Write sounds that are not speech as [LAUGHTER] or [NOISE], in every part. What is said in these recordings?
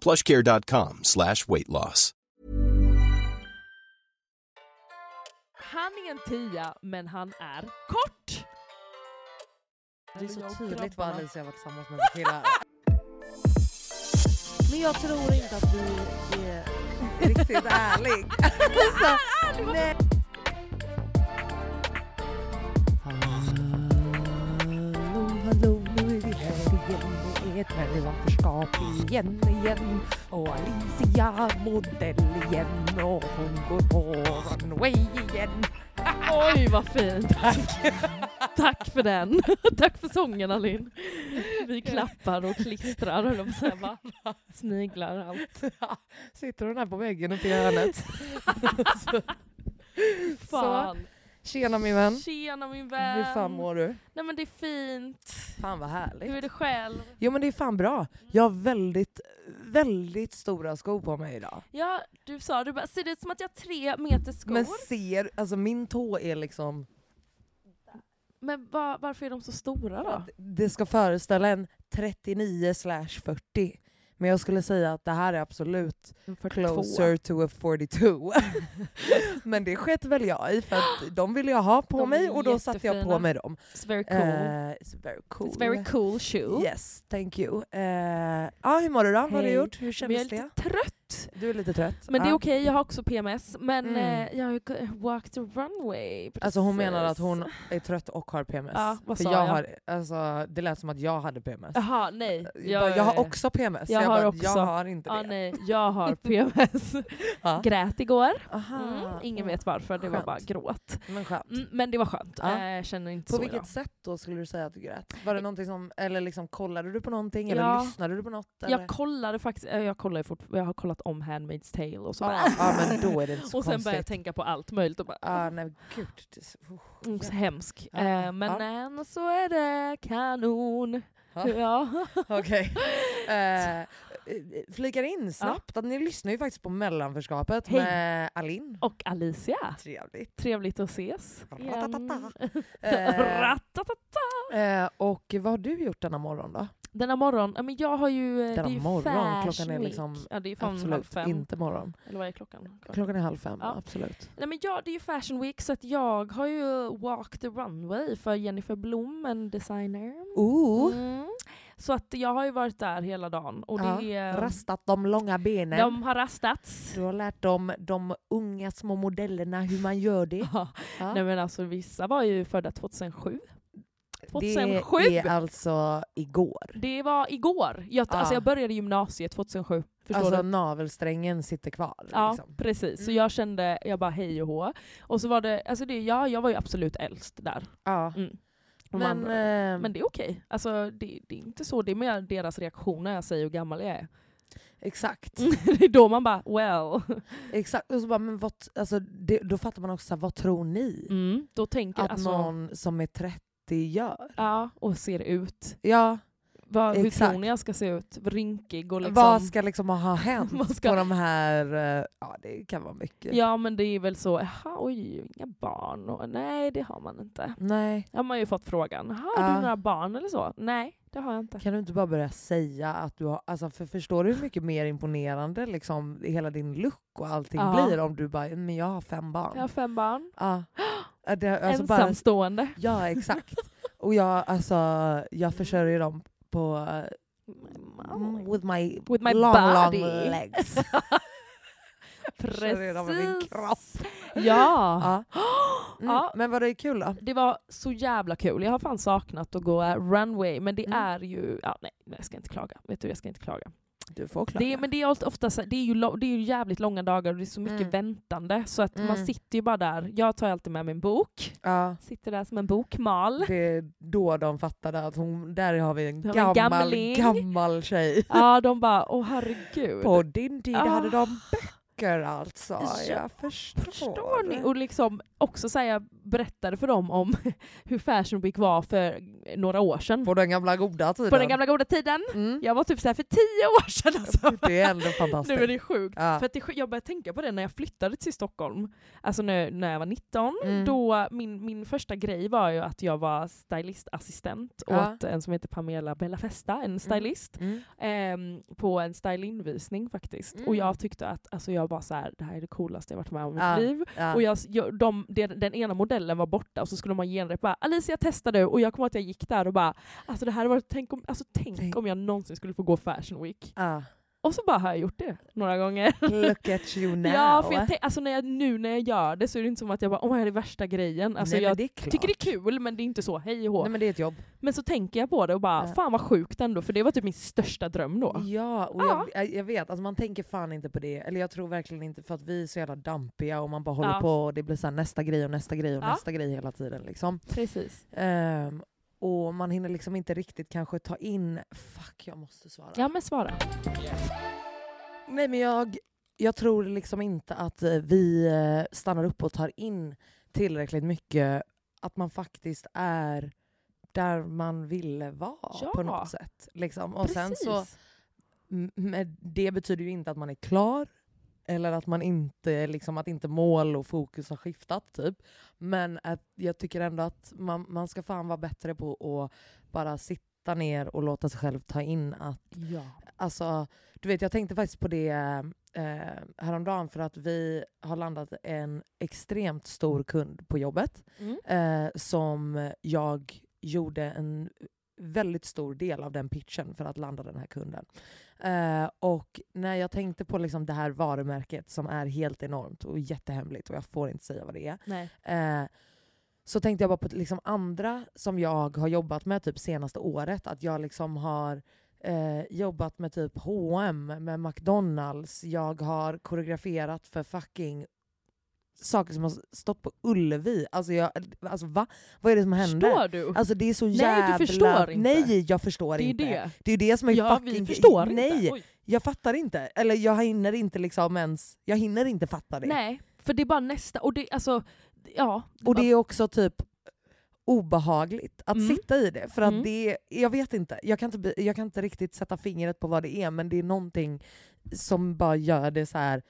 plushcare.com slash weight loss. Han är en tia, men han är kort! Det är så tydligt vad. Alicia har varit tillsammans med killar. Men jag tror inte att du är... Riktigt ärlig. [LAUGHS] alltså, nej. Igen med ett mellanförskap igen, igen. Och Alicia modell igen och hon går på runway igen. [LAUGHS] Oj vad fint! Tack! Tack för den! [LAUGHS] Tack för sången Alin! Vi klappar och klistrar höll jag säga va? Sniglar allt. [LAUGHS] Sitter hon här på väggen uppe i hörnet. så, Fan! Tjena min vän. Tjena min vän! Hur fan mår du? Nej men det är fint. Fan vad härligt. Hur är det själv? Jo men det är fan bra. Jag har väldigt, väldigt stora skor på mig idag. Ja, du sa, du bara, ser det ut som att jag har tre meter skor? Men Men, ser, alltså min tå är liksom... va, varför är de så stora då? Det ska föreställa en 39 slash 40. Men jag skulle säga att det här är absolut En 42. closer to a 42. [LAUGHS] men det sket väl jag i för att de ville jag ha på De mig och då satte jag på mig dem. It's very cool. Eh, it's very cool. It's very cool shoe. Yes, thank you. Eh, ja, hur mår du då? Vad har du gjort? Hur kändes jag är det? lite trött. Du är lite trött. Men det är okej, jag har också PMS. Men Mm. eh, jag har walked the runway. Alltså hon menar att precis. hon är trött och har PMS. Ja, vad För sa jag? jag? Har, alltså, det lät som att jag hade PMS. Jaha, nej. Jag, bara, jag har också PMS. jag jag, har bara, också- jag har inte det. nej, jag har [LAUGHS] PMS. Ja. Grät igår. Aha. Mm, ingen vet varför, det var Skönt. bara gråt. Men skönt. Mm, men det var skönt. Ja. Eh, Jag känner inte På så vilket idag. sätt då skulle du säga att du grät? Var det någonting som, eller liksom kollade du på någonting? Eller Ja. lyssnade du på något? Eller? Jag kollade faktiskt, eh, jag, kollar ju fort, jag har kollat om Handmaid's Tale och så bara, ja men då är det inte så [LAUGHS] Och sen började jag tänka på allt möjligt och bara, Ah, nej gud. Det är så, oh, så hemsk. Ja, Eh, men eh, så är det kanon. [LAUGHS] Ja. [LAUGHS] Ja. Okej. Eh, flikar in snabbt att ni lyssnar ju faktiskt på mellanförskapet Hej. med Alin. Och Alicia, Trevligt. trevligt att ses. Ratatata. Eh, Ratatata. eh, och vad har du gjort denna morgon då? Denna morgon, ja, men jag har ju... eh, Denna det är morgon? Fashion Klockan är Week. liksom Ja, det är fan halv Absolut fem. inte morgon. Eller vad är klockan? Klockan är halv fem, Ja. absolut. Nej, men ja, det är ju Fashion Week så att jag har ju walked the runway för Jennifer Blom, en designer. Ooh. Mm. Så att jag har ju varit där hela dagen. Och det Ja, är, Rastat de långa benen. de har rastats. Du har lärt dem, de unga små modellerna hur man gör det. Ja. Ja. Nej men alltså vissa var ju födda 2007. 2007! Det är alltså igår. Det var igår. Jag, Ja. alltså jag började gymnasiet 2007. Förstår Alltså du? navelsträngen sitter kvar. Ja, Liksom. precis. Så Mm. jag kände, jag bara hej och hå. Och så var det, alltså det, ja, jag var ju absolut äldst där. Ja. Mm. Men, eh, men det är okej. Alltså det, det är inte så, det är mer deras reaktion när jag säger hur gammal jag är. exakt. [LAUGHS] det är då man bara well. exakt. Och så bara, men vad, alltså, det, då fattar man också, vad tror ni Mm. Då tänker att alltså, någon som är 30 gör? ja, och ser ut. Ja, Vad, hur Exakt. tror ni jag ska se ut? Rynkig och liksom... Vad ska liksom ha [LAUGHS] hänt ska- på de här, eh, ja det kan vara mycket. Ja men det är väl så, jaha oj, inga barn? Och, nej det har man inte. Nej, Ja, man har ju fått frågan, har Ja. du några barn eller så? Nej, det har jag inte. kan du inte bara börja säga att du har, alltså för förstår du hur mycket mer imponerande liksom hela din look och allting Ja. blir om du bara, men jag har fem barn. Jag har fem barn. Ja. [GASPS] Ja, det, alltså bara, Ensamstående. ja exakt. Och jag, alltså, jag försörjer dem på mm, with my, With my long, body. long legs. [LAUGHS] Försörjer dem med min kropp. Ja. Ja. [GASPS] Mm, Ja. Men var det kul då? Det var så jävla kul. Jag har fan saknat att gå runway, men det Mm. är ju... Ja, nej, jag ska inte klaga. Vet du, jag ska inte klaga. Du får klaga. Det, men det är ofta det är, ju, det är ju jävligt långa dagar och det är så mycket Mm. väntande. Så att man Mm. sitter ju bara där. Jag tar alltid med min bok. ja. Sitter där som en bokmal. Det är då de fattade att hon, där har vi en har gammal, gamling. gammal tjej. [LAUGHS] Ja, de bara, åh herregud. På din tid Ah. hade de böcker alltså. Ja, Jag förstår. Förstår ni? Och liksom också jag berättade för dem om [LAUGHS] hur Fashion Week var för några år sedan. På den gamla goda tiden. På den gamla goda tiden. Mm. Jag var typ så här för tio år sedan [LAUGHS] alltså. Det är ändå fantastiskt. Nu är det sjukt. Ja. För att det, jag började tänka på det när jag flyttade till Stockholm. Alltså när, när jag var 19. Mm. Då min, min första grej var ju att jag var stylistassistent Ja. åt en som heter Pamela Bellafesta, en stylist. Mm. ehm, på en stylinvisning faktiskt. Mm. Och jag tyckte att alltså, jag var så här, det här är det coolaste jag varit med om i mitt Ja. liv. Och jag, jag, de, den ena modellen var borta och så skulle man genrep bara Alicia testa du och jag kommer att jag gick där och bara alltså det här varit, tänk om, alltså, tänk om jag någonsin skulle få gå Fashion Week. Ja. Och så bara har jag gjort det några gånger. Look at [LAUGHS] you now. Ja, för jag alltså när jag, nu när jag gör det så är det inte som att jag bara åh det är värsta grejen. Alltså Nej, jag det tycker det är kul men det är inte så hej och hå. Nej, men det är ett jobb. Men så tänker jag på det och bara Ja. fan vad sjukt ändå för det var typ min största dröm då. Ja, och Ja. Jag, jag- vet, alltså man tänker fan inte på det. Eller jag tror verkligen inte, för att vi är så jävla dampiga och man bara håller Ja. på och det blir så nästa grej och nästa grej och nästa grej hela tiden. Liksom. Precis. Ehm, och man hinner liksom inte riktigt kanske ta in... Fuck, jag måste svara. Ja men svara. Nej men jag, jag tror liksom inte att eh, vi eh, stannar upp och tar in tillräckligt mycket att man faktiskt är där man ville vara Ja. på något sätt. Liksom. Och sen Precis. så, m- med det betyder ju inte att man är klar eller att man inte, liksom, att inte mål och fokus har skiftat. Typ. Men att jag tycker ändå att man, man ska fan vara bättre på att bara sitta ner och låta sig själv ta in att Ja. Alltså, du vet, jag tänkte faktiskt på det eh, häromdagen för att vi har landat en extremt stor kund på jobbet Mm. eh, som jag gjorde en väldigt stor del av den pitchen för att landa den här kunden. Eh, och när jag tänkte på liksom det här varumärket som är helt enormt och jättehemligt och jag får inte säga vad det är. Eh, så tänkte jag bara på liksom andra som jag har jobbat med typ senaste året. Att jag liksom har eh, jobbat med typ H&M, med McDonalds. Jag har koreograferat för fucking saker som har stått på Ullevi. Alltså, jag, alltså va? Vad är det som händer? Förstår du? Alltså det är så Nej, du jävla... förstår inte. Nej, jag förstår det är inte. det. Det är det som är Ja, fucking... vi förstår Nej, inte. Oj. jag fattar inte. Eller jag hinner inte liksom ens... Jag hinner inte fatta det. Nej, för det är bara nästa. Och det, alltså, ja. Och det är också typ obehagligt att Mm. sitta i det. För att Mm. det, jag vet inte, jag kan inte, jag kan inte riktigt sätta fingret på vad det är men det är någonting som bara gör det så här.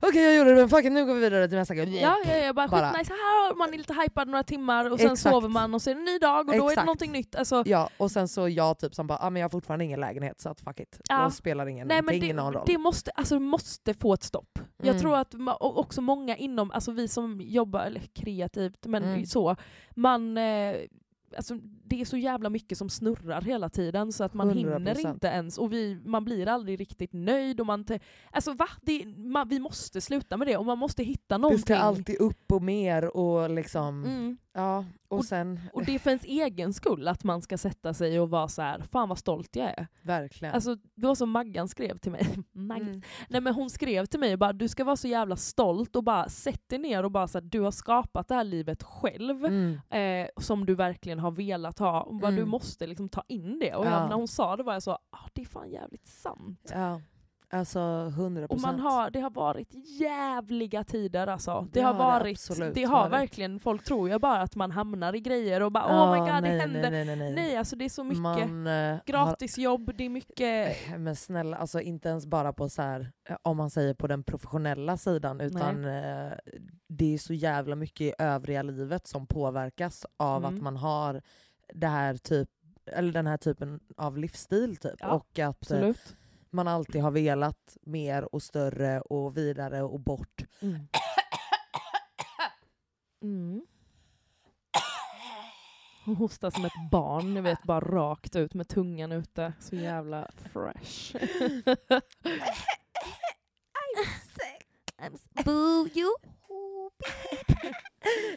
Okej jag gjorde det men it, nu går vi vidare till nästa grej. Ja, ja, ja bara, Bara- skitnice, här man är lite hypad några timmar och sen Exakt. sover man och så är det en ny dag och då är det någonting nytt. Alltså, Ja, och sen så jag typ som bara, ah, men jag har fortfarande ingen lägenhet så att fuck it. Ja. Då spelar ingen, nej, men ingen någon det, roll. det måste, alltså, måste få ett stopp. Jag Mm. tror att också många inom, alltså vi som jobbar kreativt, men Mm. så, man eh, Alltså, det är så jävla mycket som snurrar hela tiden så att man 100%. hinner inte ens och vi, man blir aldrig riktigt nöjd. Och man alltså va? Det, man, vi måste sluta med det och man måste hitta det någonting. ska alltid upp och mer och liksom, Mm. Ja. Och, Och- sen, Och det är för ens egen skull att man ska sätta sig och vara så här, fan vad stolt jag är. verkligen. Alltså, det var som Maggan skrev till mig. [LAUGHS] Maggan. Mm. Nej, men hon skrev till mig bara du ska vara så jävla stolt och bara sätt dig ner och bara så här, du har skapat det här livet själv. Mm. Eh, som du verkligen har velat ha. Och bara, Mm. Du måste liksom ta in det. Och Ja. jag, när hon sa det var jag så, ah, det är fan jävligt sant. Ja. Alltså 100 Och man har, det har varit jävliga tider alltså. Det, Det har har det varit, absolut det har varit. verkligen, folk tror ju bara att man hamnar i grejer och bara oh my god nej, det händer. Nej, nej, nej. Nej alltså det är så mycket Man, eh, gratisjobb, det är mycket... har, men snälla, alltså inte ens bara på så här, eh, om man säger på den professionella sidan, utan eh, det är så jävla mycket i övriga livet som påverkas av Mm. att man har det här typ, eller den här typen av livsstil. Typ. Ja, och att eh, Absolut. Man alltid har velat mer och större och vidare och bort. Mm. Mm. Hon hostar som ett barn, ni vet bara rakt ut med tungan ute. Så jävla fresh. Boo you. [LAUGHS]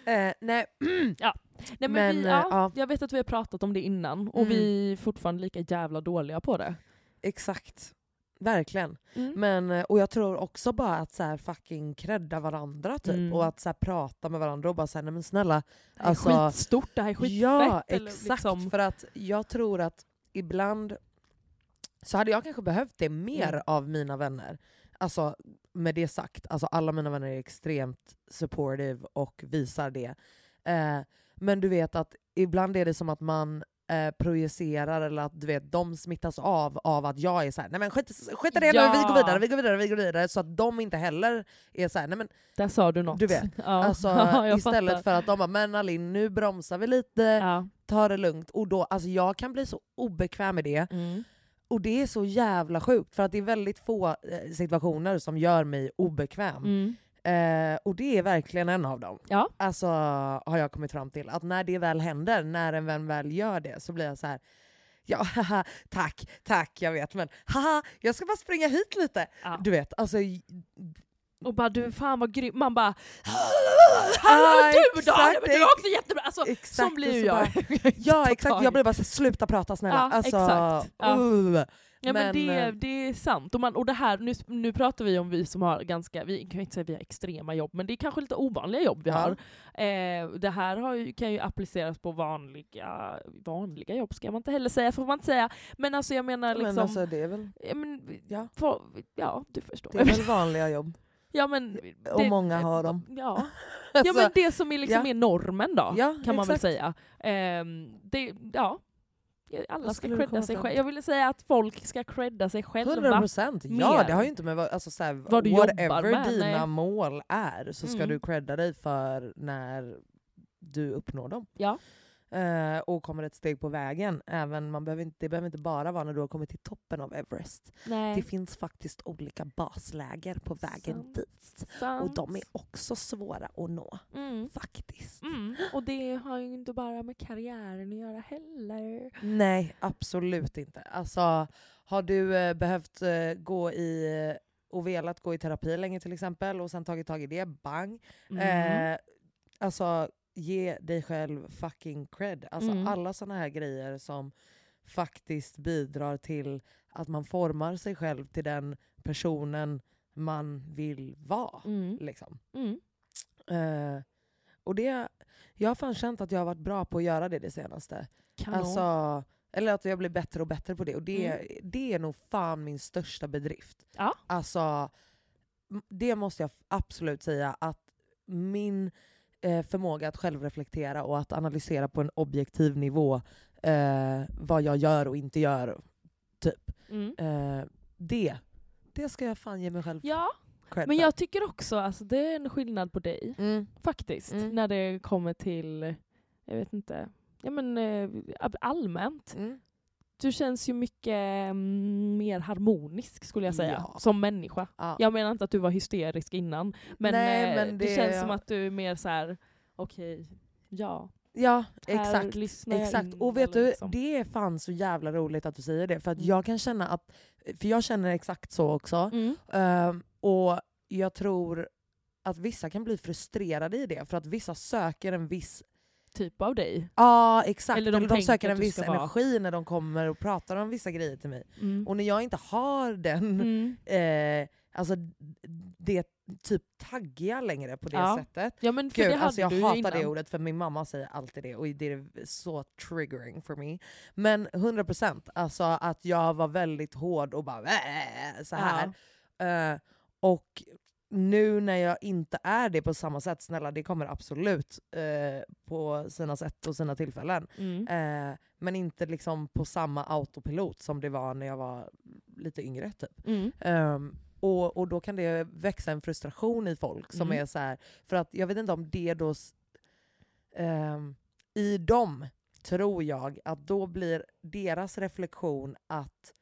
Eh, nej, [CLEARS THROAT] Nej, men Men, vi, eh, ja, ja. Jag vet att vi har pratat om det innan och Mm. vi är fortfarande lika jävla dåliga på det. exakt. Verkligen. Mm. Men, eh, och jag tror också bara att så här fucking credda varandra typ. Mm. Och att så här prata med varandra och bara säga nej men snälla. Det här är Alltså, skitstort, det här är skitfett. ja eller exakt. liksom- För att jag tror att ibland så hade jag kanske behövt det mer Mm. av mina vänner. Alltså med det sagt, alltså alla mina vänner är extremt supportive och visar det. Eh, men du vet att ibland är det som att man eh, projicerar eller att du vet, de smittas av av att jag är så här, nej men skit, skit i det nu, Ja. vi går vidare, vi går vidare, vi går vidare. Så att de inte heller är så här, nej men Där sa du något. Du vet, [LAUGHS] Ja. alltså [LAUGHS] istället fattar. för att de bara, men Alin nu bromsar vi lite, Ja. ta det lugnt. Och då, alltså jag kan bli så obekväm med det. Mm. Och det är så jävla sjukt för att det är väldigt få eh, situationer som gör mig obekväm. Mm. Eh, och det är verkligen en av dem. Ja. Alltså har jag kommit fram till. Att när det väl händer, när en vän väl gör det, så blir jag så här. Ja, [LAUGHS] haha, tack, tack, jag vet men haha, jag ska bara springa hit lite. Ja. Du vet, alltså... Och bara du fan vad grym, man bara [LAUGHS] Hallå du då! exakt, Men du är också jättebra! Alltså, Exakt, som blir jag. bara- [LAUGHS] Ja exakt, jag blir bara så sluta prata snälla. Ja, alltså, exakt. Ja. uh. Ja, men, Men, det, eh, det är sant. Och, man, och det här, nu, nu pratar vi om vi som har ganska, vi kan ju inte säga vi har extrema jobb, men det är kanske lite ovanliga jobb vi Ja. har. Eh, det här har ju, kan ju appliceras på vanliga, vanliga jobb ska man inte heller säga, får man inte säga. Men alltså jag menar liksom... Men alltså det är väl, ja, men, ja, för, ja, du förstår. det är väl vanliga jobb. [LAUGHS] ja, men, Och det- många har dem. [LAUGHS] [LAUGHS] Ja. Alltså, ja men det som är, liksom ja. är normen då, Ja, kan man väl säga. Ehm, det, ja. Alla ska credda sig själva. Jag ville säga att folk ska credda sig själva. 100 procent, ja mer. det har ju inte med alltså, så här, Vad du whatever med, dina nej. mål är så ska Mm. du credda dig för när du uppnår dem. Ja. Eh, och kommer ett steg på vägen. Även, man behöver inte, det behöver inte bara vara när du har kommit till toppen av Everest. Nej. Det finns faktiskt olika basläger på vägen Sant. dit. Sant. Och de är också svåra att nå. Mm. Faktiskt. Mm. Och det har ju inte bara med karriären att göra heller. Nej, absolut inte. Alltså, har du eh, behövt eh, gå i och velat gå i terapi länge till exempel och sen tagit tag i det, bang. Mm. Eh, alltså ge dig själv fucking cred. Alltså Mm. alla såna här grejer som faktiskt bidrar till att man formar sig själv till den personen man vill vara. Mm. Liksom. Mm. Eh, och det, jag har fan känt att jag har varit bra på att göra det det senaste. Kanon. Alltså, eller att jag blir bättre och bättre på det. Och det, Mm. det är nog fan min största bedrift. Ja. Alltså, det måste jag absolut säga att min eh, förmåga att självreflektera och att analysera på en objektiv nivå eh, vad jag gör och inte gör, typ. mm. Eh, det, det ska jag fan ge mig själv Ja, cred men för. jag tycker också alltså det är en skillnad på dig. Mm. Faktiskt. Mm. När det kommer till, jag vet inte, ja men eh, allmänt. Du känns ju mycket mm, mer harmonisk skulle jag säga, Ja. som människa. Ja. Jag menar inte att du var hysterisk innan, men, Nej, eh, men det, det- känns som att du är mer så här: okej, ja. Ja, Här exakt. exakt. in, Och vet du, liksom. det är fan så jävla roligt att du säger det. För att Mm. jag kan känna att, för jag känner exakt så också. Mm. Ehm, och jag tror att vissa kan bli frustrerade i det. För att vissa söker en viss Typ av dig. Ja exakt, Eller eller de de, tänker söker en viss energi när de kommer och pratar om vissa grejer till mig. Mm. Och när jag inte har den, Mm. eh, alltså det typ taggiga längre på det Ja. sättet. Ja men Gud, alltså jag hatar innan. det ordet för min mamma säger alltid det och det är så triggering för mig. Men 100% alltså att jag var väldigt hård och bara "Äh", så här. Eh, och nu när jag inte är det på samma sätt, snälla det kommer absolut eh, på sina sätt och sina tillfällen. Mm. Eh, men inte liksom på samma autopilot som det var när jag var lite yngre. Typ. Mm. Ehm, och, och då kan det växa en frustration i folk som Mm. är så här, för att jag vet inte om det då, ehm, i dem tror jag att då blir deras reflektion att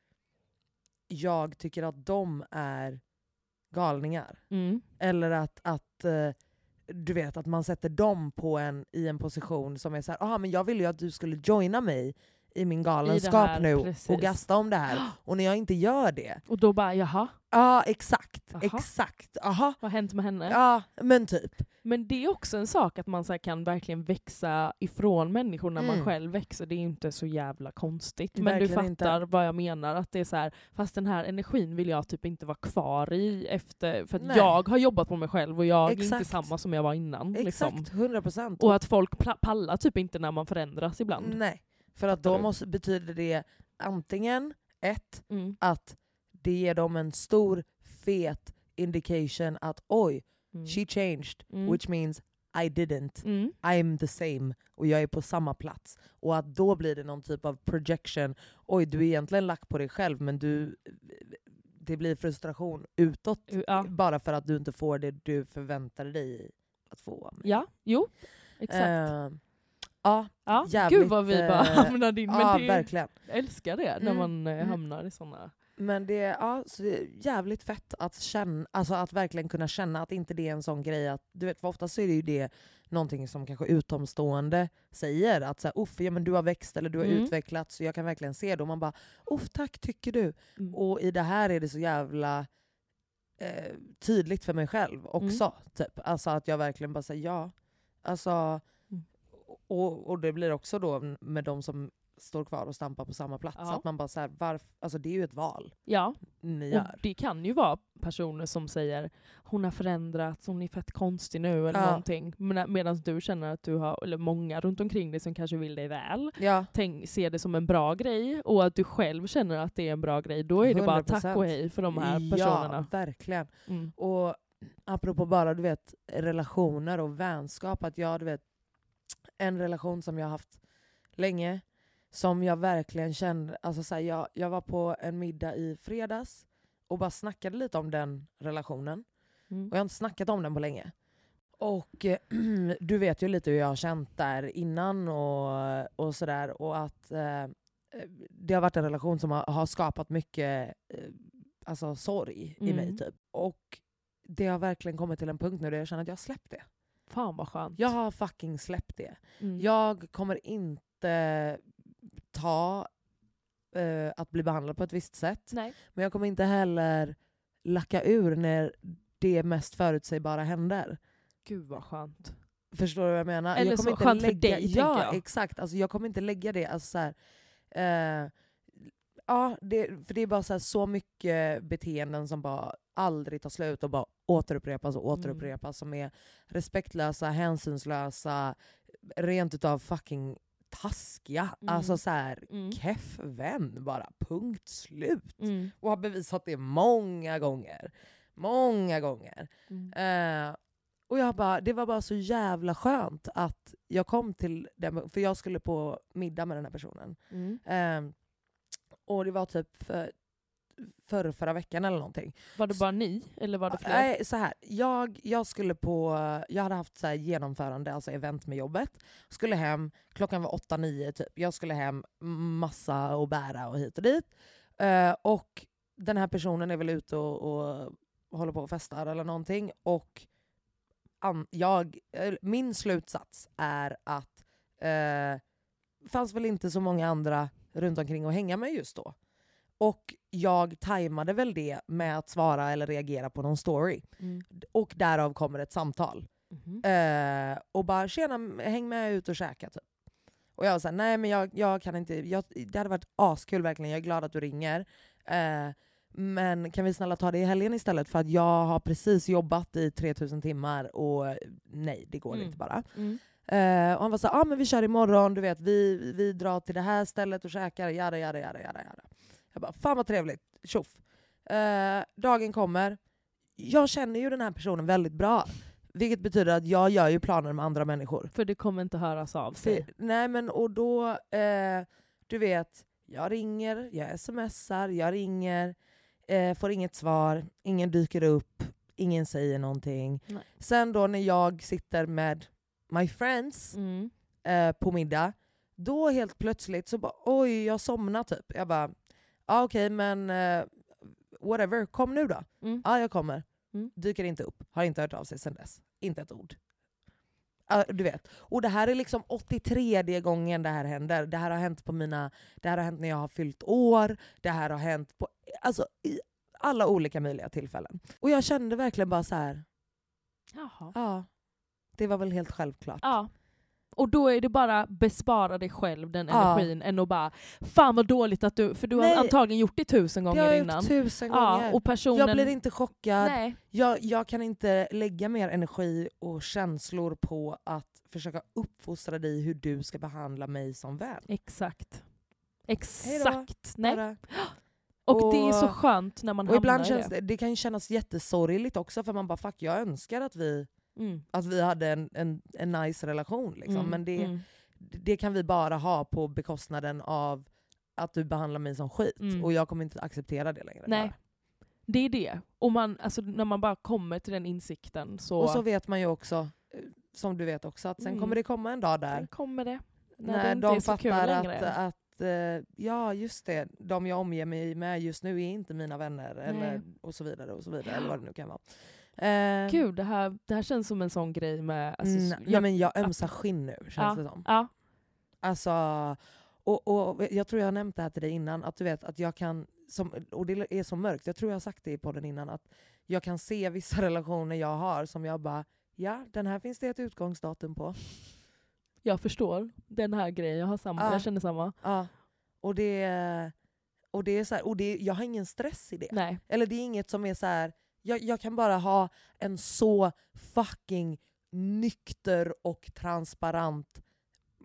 jag tycker att de är galningar. Mm. Eller att, att eh, du vet att man sätter dem på en, i en position som är så här, "Aha, men jag ville ju att du skulle joina mig i min galenskap här, nu precis. och gasta om det här. [GASPS] Och när jag inte gör det, Och då bara jaha, ja exakt, Aha. exakt, aha. vad har hänt med henne? Ja men typ. Men det är också en sak att man så kan verkligen växa ifrån människor när man Mm. själv växer. Det är inte så jävla konstigt. Men Verkligen du inte. fattar vad jag menar. Att det är så här, fast den här energin vill jag typ inte vara kvar i. Efter, för att Nej. jag har jobbat på mig själv och jag är inte Exakt. samma som jag var innan. Exakt, Liksom. 100%. Och att folk pallar typ inte när man förändras ibland. Nej, för att då måste, betyder det antingen ett, Mm. att det ger dem en stor fet indication att oj, Mm. she changed, Mm. which means I didn't. Mm. I'm the same och jag är på samma plats. Och att då blir det någon typ av projection. Oj, du är egentligen lack på dig själv men du, det blir frustration utåt Ja. bara för att du inte får det du förväntade dig att få. ja, jo. Exakt. Eh, ja, ja. jävligt, Gud vad vi bara eh, [LAUGHS] hamnade in. Men ja det, verkligen. jag älskar det när Mm. man eh, Mm. hamnar i såna. Men det, ja, så det är jävligt fett att, känna, alltså att verkligen kunna känna att inte det är en sån grej att, du vet för ofta så är det ju det någonting som kanske utomstående säger, att så här, Uff, ja, men du har växt eller du har Mm. utvecklats så jag kan verkligen se det. Och man bara, Uff, tack tycker du. Mm. Och i det här är det så jävla eh, tydligt för mig själv också. Typ. Alltså att jag verkligen bara säger ja. Alltså, Mm. Och, och det blir också då med de som står kvar och stampar på samma plats. Ja. Att man bara så här, varf, alltså det är ju ett val Ja, ni och gör. det kan ju vara personer som säger hon har förändrats, hon är fett konstig nu eller Ja. någonting. Medan du känner att du har, eller många runt omkring dig som kanske vill dig väl, Ja, tänk, ser det som en bra grej och att du själv känner att det är en bra grej, då är det bara tack 100%. och hej för de här personerna. Ja, verkligen. Mm. Och apropå bara du vet, relationer och vänskap, att jag du vet, en relation som jag har haft länge, som jag verkligen kände, alltså så här, jag, jag var på en middag i fredags och bara snackade lite om den relationen. Mm. Och jag har inte snackat om den på länge. Och eh, [CLEARS THROAT] du vet ju lite hur jag har känt där innan och, och sådär. Och att eh, det har varit en relation som har, har skapat mycket eh, alltså, sorg i Mm. mig. typ. Och det har verkligen kommit till en punkt nu där jag känner att jag har släppt det. Fan vad skönt. Jag har fucking släppt det. Mm. Jag kommer inte ta eh, att bli behandlad på ett visst sätt. Nej. Men jag kommer inte heller lacka ur när det mest förutsägbara händer. Gud vad skönt. Förstår du vad jag menar? Eller jag så kommer inte skönt för lägga, dig, Ja, jag. exakt. Alltså, jag kommer inte lägga det. Alltså, så här, eh, ja, det, för det är bara så, här, så mycket beteenden som bara aldrig tar slut och bara återupprepas och Mm. återupprepas. Som är respektlösa, hänsynslösa, rent utav fucking taskiga. Mm. Alltså så här, Mm. keff vän bara. Punkt slut. Mm. Och har bevisat det många gånger. Många gånger. Mm. Eh, och jag bara, det var bara så jävla skönt att jag kom till den, för jag skulle på middag med den här personen. Mm. Och det var typ för, förra, förra veckan eller någonting. Var det bara ni? Eller var det fler? Nej, så här, jag, jag skulle på, jag hade haft så här genomförande, alltså event med jobbet. Skulle hem, klockan var 8-9 typ. Jag skulle hem, massa och bära och hit och dit. Eh, och den här personen är väl ute och, och håller på och festar eller någonting. Och an, jag, eh, min slutsats är att eh, fanns väl inte så många andra runt omkring att hänga med just då. Och jag tajmade väl det med att svara eller reagera på någon story. Mm. Och därav kommer ett samtal. Mhm. Eh, och bara “tjena, häng med ut och käka” typ. Och jag var såhär, nej men jag, jag kan inte, jag, det hade varit askul verkligen, jag är glad att du ringer. Eh, Men kan vi snälla ta det i helgen istället för att jag har precis jobbat i 3000 timmar och nej, det går Mm. inte bara. Mm. Eh, och han var så ah, men vi kör imorgon, du vet, vi, vi drar till det här stället och käkar, jada jada jada jada. jada. Jag bara, fan vad trevligt, tjoff. Eh, dagen kommer, jag känner ju den här personen väldigt bra. Vilket betyder att jag gör ju planer med andra människor. För det kommer inte höras av sig. För, nej men och då, eh, du vet, jag ringer, jag smsar, jag ringer, eh, får inget svar, ingen dyker upp, ingen säger någonting. Nej. Sen då när jag sitter med my friends Mm. eh, på middag, då helt plötsligt så bara oj, jag somnar typ. Jag bara, ah, okej men eh, whatever, kom nu då. Mm. Ja, jag kommer. Mm. Dyker inte upp, har inte hört av sig sen dess. Inte ett ord. Du vet. Och det här är liksom 83 gången det här händer. Det här har hänt på mina, det här har hänt när jag har fyllt år, det här har hänt på alltså, i alla olika möjliga tillfällen. Och jag kände verkligen bara så här. Jaha. ja, det var väl helt självklart. Ja. Och då är det bara bespara dig själv den Ja. energin än att bara Fan vad dåligt att du, för du har Nej. antagligen gjort det tusen har gånger jag innan. gjort tusen ja, gånger. och personen... Jag blir inte chockad. Jag, jag kan inte lägga mer energi och känslor på att försöka uppfostra dig hur du ska behandla mig som vän. Exakt. Exakt. Nej. Bara- [GASPS] Och, det är så Och- skönt när man Och ibland hamnar känns i det. det, det kan ju kännas jättesorgligt också för man bara fuck jag önskar att vi, Mm. att vi hade en, en, en nice relation. Liksom. Mm, Men det, mm. det kan vi bara ha på bekostnaden av att du behandlar mig som skit. Mm. Och jag kommer inte acceptera det längre. Nej. bara. Det är det. Och man, alltså, när man bara kommer till den insikten så, Och så vet man ju också, som du vet också, att sen Mm. kommer det komma en dag där sen kommer det. När, när det inte de är så kul fattar längre. att, att eh, ja just det, de jag omger mig med just nu är inte mina vänner. Eller, och så vidare och så vidare. Eller vad det nu kan vara. Eh, Gud, det här, det här känns som en sån grej med... Alltså, mm, jag, ja, men jag ömsar skinn nu känns Ja. det som. ja, Alltså, och, och jag tror jag har nämnt det här till dig innan, att du vet att jag kan, som, och det är så mörkt, jag tror jag har sagt det i podden innan, att jag kan se vissa [LAUGHS] relationer jag har som jag bara, ja den här finns det ett utgångsdatum på. jag förstår den här grejen, jag, har samma, Ja. jag känner samma. Ja. Och det, och det är så här, och det, jag har ingen stress i det. Nej. Eller det är inget som är så här. Jag, jag kan bara ha en så fucking nykter och transparent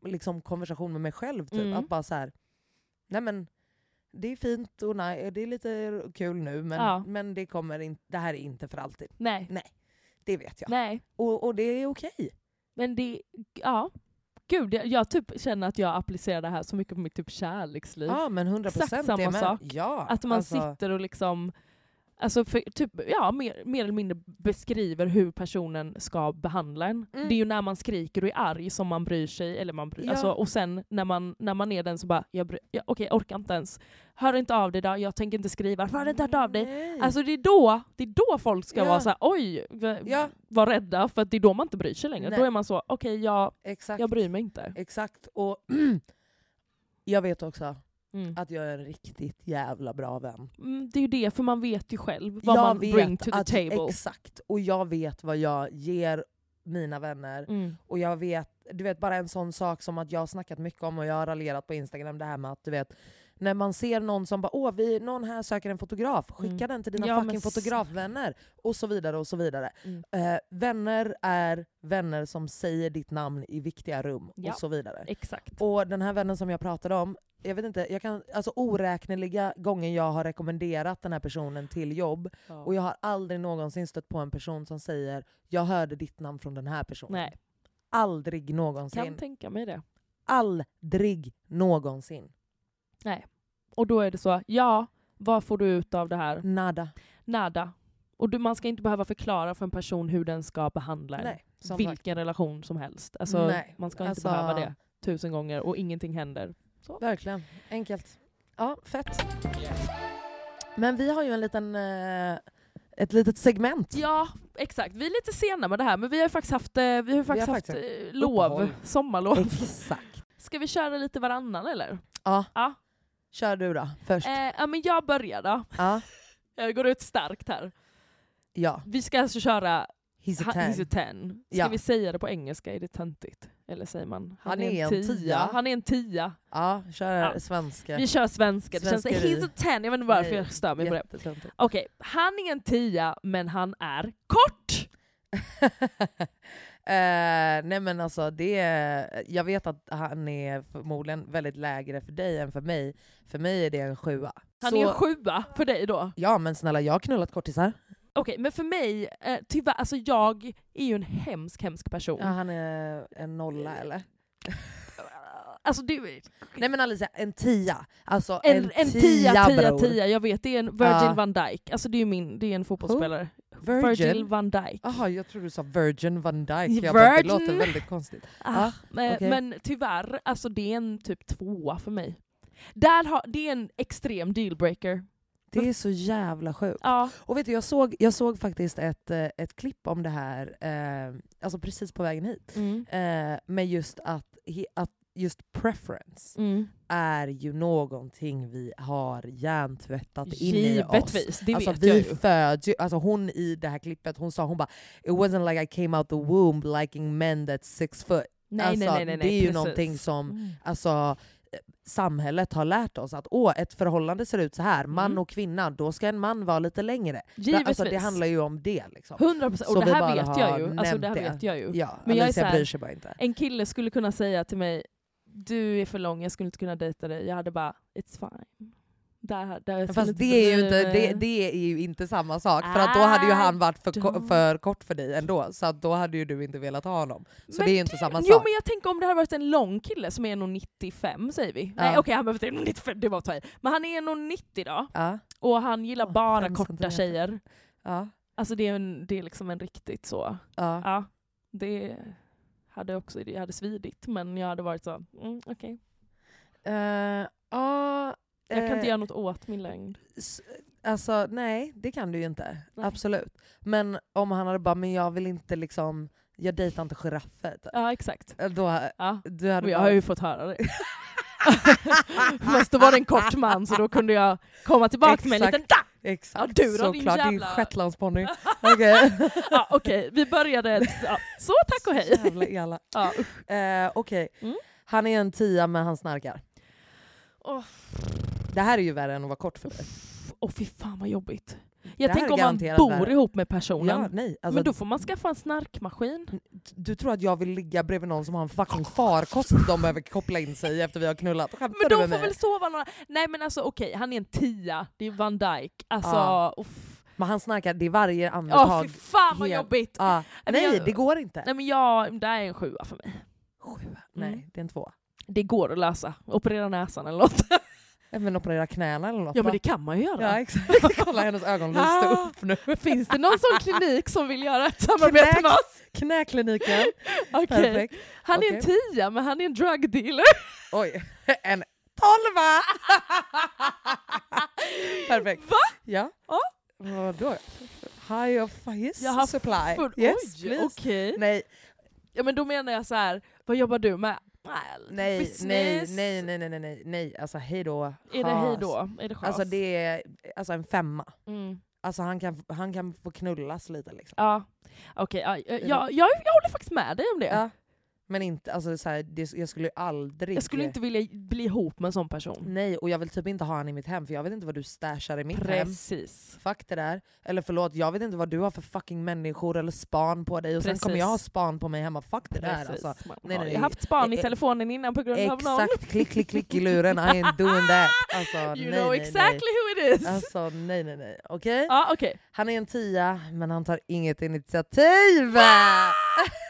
liksom, konversation med mig själv. Typ. Mm. Att bara så här, nej men det är fint och nej, det är lite kul nu men, Ja. men det, kommer in, det här är inte för alltid. Nej. Det vet jag. Nej. Och, och det är okej. Men det, ja. Gud, jag, jag typ känner att jag applicerar det här så mycket på mitt typ kärleksliv. Ja men 100% Exakt samma sak. Ja, Att man alltså, sitter och liksom Alltså för, typ, ja, mer, mer eller mindre beskriver hur personen ska behandla en. Mm. Det är ju när man skriker och är arg som man bryr sig. Eller man bryr, Ja. alltså, och sen när man, när man är den så bara, jag bry, jag, okej jag orkar inte ens. Hör inte av dig då, jag tänker inte skriva. Varför har du inte hört av dig? nej. Alltså det är då, det är då folk ska Ja. vara så här, oj, Ja. vara rädda. För att det är då man inte bryr sig längre. Nej. Då är man så, okej jag, Exakt. jag bryr mig inte. Exakt. Och [CLEARS THROAT] jag vet också Mm. att jag är en riktigt jävla bra vän. Mm, det är ju det, för man vet ju själv vad jag man vet bring to the att, table. Exakt. Och jag vet vad jag ger mina vänner. Mm. Och jag vet, du vet bara en sån sak som att jag har snackat mycket om och jag har raljerat på Instagram det här med att du vet när man ser någon som bara åh, vi, någon här söker en fotograf, skicka Mm. den till dina Ja, fucking fotografvänner. Och så vidare och så vidare. Mm. Eh, vänner är vänner som säger ditt namn i viktiga rum Ja. och så vidare. Exakt. Och den här vännen som jag pratade om, jag vet inte, jag kan, alltså oräkneliga gånger jag har rekommenderat den här personen till jobb och jag har aldrig någonsin stött på en person som säger jag hörde ditt namn från den här personen. Nej, Aldrig kan någonsin. tänka mig det. Aldrig någonsin. Och då är det så, ja, vad får du ut av det här? Nada. Nada. Och du, man ska inte behöva förklara för en person hur den ska behandla. Nej, Vilken sagt. relation som helst. Alltså, Nej, man ska inte alltså- behöva det tusen gånger och ingenting händer. Verkligen. Enkelt. Ja, fett. Men vi har ju en liten, eh, ett litet segment. Ja, exakt. Vi är lite sena med det här, men vi har ju faktiskt haft, eh, vi har ju faktiskt haft faktiskt eh, lov, uppehåll. sommarlov. Exakt. Ska vi köra lite varannan eller? Ja. Ja. Kör du då, först. Eh, ja, men jag börjar då. Ja. [LAUGHS] Jag går ut starkt här. ja. Vi ska alltså köra He's a ten. He's a ten. Ska Ja. vi säga det på engelska? Är det töntigt? Eller säger man? Han är en tia. Han är en tia. Ja, kör Ja. svenska. Vi kör svenska. Det känns he's a ten. Jag vet inte varför Nej, jag stör mig på det. Okej, han är en tia men han är kort! [LAUGHS] Eh, nej men alltså det, jag vet att han är förmodligen väldigt lägre för dig än för mig. För mig är det en sjua. Han Så- är en sjua för dig då. Ja men snälla, jag har knullat kortisar. Okej, men för mig, eh, tyvärr, alltså jag är ju en hemsk, hemsk person. Ja, han är en nolla eller? Alltså det, Nej men Alicia, en tia. Alltså en, en, en tia, tia, bror. tia, jag vet det är en Virgil Ja. van Dijk. Alltså det är, min, det är en fotbollsspelare. Virgin? Virgil van Dijk. Jaha, jag tror du sa Virgin van Dijk. Jag bara, det Virgin? låter väldigt konstigt. Ah, men, okej. men tyvärr, alltså det är en typ tvåa för mig. Där har, det är en extrem dealbreaker. Det är så jävla sjukt. Ja. Och vet du, jag såg, jag såg faktiskt ett, eh, ett klipp om det här, eh, alltså precis på vägen hit. Mm. Eh, med just att, att just preference Mm. är ju någonting vi har hjärntvättat in i oss. Det alltså vet vi jag ju. föds ju, alltså hon i det här klippet, hon sa hon bara It wasn't like I came out the womb liking men that's six foot. Nej, alltså, nej, nej, nej, det är ju precis. någonting som Mm. alltså, samhället har lärt oss att åh, ett förhållande ser ut så här, man Mm. och kvinna, då ska en man vara lite längre. Givetvis. Alltså, det handlar ju om det. Liksom. 100% Så och det här vet jag ju. Alltså det här vet jag ju. Ja, Men jag är så här-. En kille skulle kunna säga till mig du är för lång, jag skulle inte kunna dejta dig. Jag hade bara, it's fine. Där, där Fast det är, ju inte, det, det är ju inte samma sak, för att då hade ju han varit för, ko- för kort för dig ändå, så då hade ju du inte velat ha honom. Så Men det är ju inte samma Jo sak. men jag tänker om det hade varit en lång kille som är 1,95 säger vi. Nej Ja. okej han behöver inte [LAUGHS] 1,95, det var att. Men han är 1,90 då, Ja, och han gillar bara korta tjejer. ja, Alltså det är, en, det är liksom en riktigt så, ja. ja. Det hade också det hade svidit men jag hade varit så, mm, okej. Eh, ja, Jag kan inte eh, göra något åt min längd. Alltså nej, det kan du ju inte. Nej. Absolut. Men om han hade bara, men jag vill inte liksom, jag dejtar inte giraffer. typ. Ja exakt. Eh, Då, Ja. du hade Och jag bara, har ju fått höra det. [LAUGHS] Fast då var det en kort man så då kunde jag komma tillbaka med en Exakt. liten da! Exakt, Ja, du då, din såklart. Din jävla- shetlandsponny. [LAUGHS] Okej. Ja, Okej, vi började... Ja. Så tack och hej! Jävla elak. Ja. Eh, Okej, Mm. han är en tia men han snarkar. Åh, Det här är ju värre än att vara kort för dig. Åh fy fan vad jobbigt. Jag tänker om man bor värre. ihop med personen. Ja, nej. Alltså, men då får man skaffa en snarkmaskin. Du tror att jag vill ligga bredvid någon som har en fucking farkost de behöver koppla in sig i efter vi har knullat? Skämtar Men de får mig? väl sova några... Nej men alltså okej, han är en tia. Det är Van Dijk. Alltså, Ja. uff. Men han snarkar, det är varje andetag. fy fan vad helt- jobbigt! Men Nej, jag- det går inte. Nej men jag, det är en sjua för mig. Sju. Nej, Mm. det är en två. Det går att lösa. Operera näsan eller något. [LAUGHS] Även operera knäna eller något Ja men det kan man ju göra. Ja exakt, [LAUGHS] kolla hennes ögon lyste Ah. upp nu. Finns det någon sån klinik som vill göra ett samarbete Knäck. med oss? Knäkliniken, [LAUGHS] perfekt. Han är en tia men han är en drug dealer. [LAUGHS] Oj, en tolva! perfekt. Va? Ja. Ja. Vadå? High of his supply. Full, yes, oj, please. okej. Nej, Ja men då menar jag så här. vad jobbar du med? Nej, nej, Business. nej, nej, nej, nej, nej, nej, alltså hej då. Är det hej då? Är det chas? Alltså det är alltså en femma. Mm. Alltså han kan, han kan få knullas lite liksom. Ja, okej. ja, jag, jag, jag, jag håller faktiskt med dig om det. Ja. Men inte, alltså så här, det, jag skulle aldrig... Jag skulle inte vilja bli ihop med en sån person. Nej, och jag vill typ inte ha han i mitt hem för jag vet inte vad du stashar i mitt hem. Precis. Fuck det där. Eller förlåt, jag vet inte vad du har för fucking människor eller span på dig och sen Precis. kommer jag ha span på mig hemma. Fuck det där Precis. alltså. Man Nej, har nej, ju nej. haft span i Eh, eh, telefonen innan på grund av någon. Exakt, klick klick klick i luren, I ain't doing that. Alltså, [LAUGHS] You nej, know nej, exactly who it is. nej. Alltså nej nej nej. Okej? Ja, okej. Han är en tia, men han tar inget initiativ! [LAUGHS]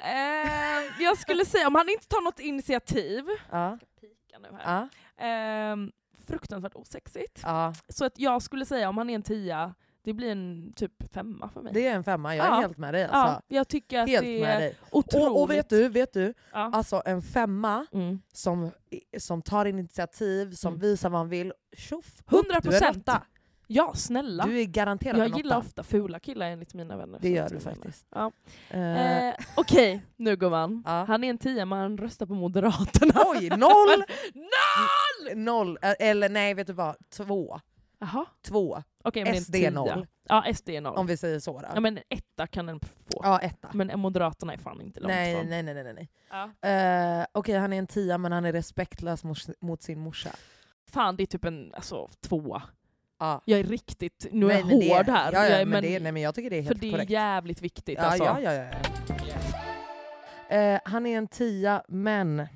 Ehm, jag skulle säga, om han inte tar något initiativ, Ja, pika nu här. ja, Ehm, fruktansvärt osexigt. ja. Så att jag skulle säga, om han är en tia, det blir en typ femma för mig. Det är en femma, jag är Ja. helt med dig ja, alltså. jag tycker att Helt det med är dig. otroligt... Och, och vet du, vet du? Ja. Alltså en femma Mm. som, som tar initiativ, som Mm. visar vad han vill. Tjoff! 100 Du är en procent! Ja, snälla. Du är garanterad jag en gillar åtta. ofta fula killar enligt mina vänner. Det gör du faktiskt. Ja. Eh, Eh, Okej, nu gumman. Ja. Han är en tia men han röstar på Moderaterna. [LAUGHS] Oj, noll! [LAUGHS] Noll! Noll! Eh, Eller nej, vet du vad? Två. Jaha, Två, men SD en noll. Ja, SD är noll. om vi säger så. Då. Ja men en etta kan den få. Ja, etta. Men Moderaterna är fan inte långt Nej, ifrån. nej, nej, nej, nej. Ja. Eh, Okej, han är en tia men han är respektlös mot, mot sin morsa. Fan det är typ en alltså, tvåa. Ja. Jag är riktigt, nu är jag det- hård här. Ja, ja, jag är, men, det, nej, men jag tycker det är för helt det är korrekt. jävligt viktigt Ja, alltså. ja, ja, ja. Eh, han är en tia, men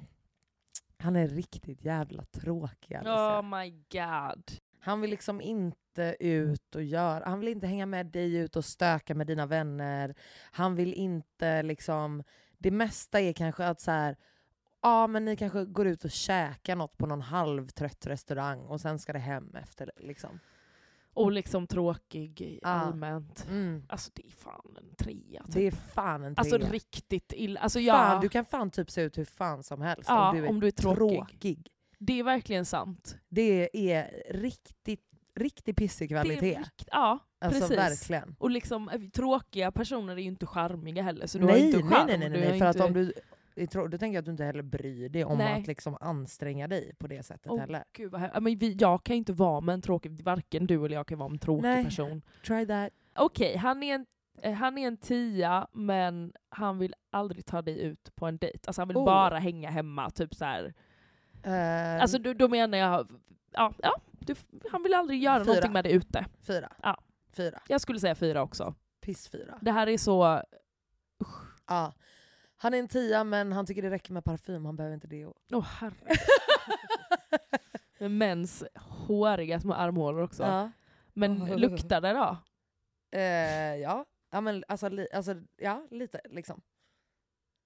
han är riktigt jävla tråkig. Alicia. Oh my god. Han vill liksom inte ut och göra, han vill inte hänga med dig ut och stöka med dina vänner. Han vill inte liksom, det mesta är kanske att så här, ja men ni kanske går ut och käkar något på någon halvtrött restaurang och sen ska det hem efter liksom. Och liksom tråkig Ja. allmänt. Mm. Alltså det är fan en trea. Typ. Det är fan en Alltså trea. riktigt illa. Alltså, jag, fan, du kan fan typ se ut hur fan som helst ja, om du är, om du är tråkig. tråkig. Det är verkligen sant. Det är riktigt, riktigt pissig kvalitet. rikt, ja, alltså precis. verkligen. Och liksom, eh, tråkiga personer är ju inte charmiga heller. Så du har Nej, inte nej, charm. nej, nej, nej, har för att inte... om du då tänker jag att du inte heller bryr dig om Nej. att liksom anstränga dig på det sättet Åh, heller. Gud vad men vi, jag kan inte vara med en tråkig, varken du eller jag kan vara en tråkig Nej. person. Try that. Okej, han, är en, eh, han är en tia men han vill aldrig ta dig ut på en dejt. Alltså han vill Oh. bara hänga hemma. Typ så här. Eh, Alltså då, då menar jag, ja, ja du, han vill aldrig göra Fyra. någonting med det ute. fyra. Ja. Fyra. Jag skulle säga fyra också. Piss fyra. Det här är så... Ja. Han är en tia men han tycker det räcker med parfym, han behöver inte det. Åh oh, herre. [LAUGHS] Med mäns håriga små armhålor också. Ja. Men luktar det då? Eh, ja. Ja, men alltså, li, alltså, ja, lite liksom.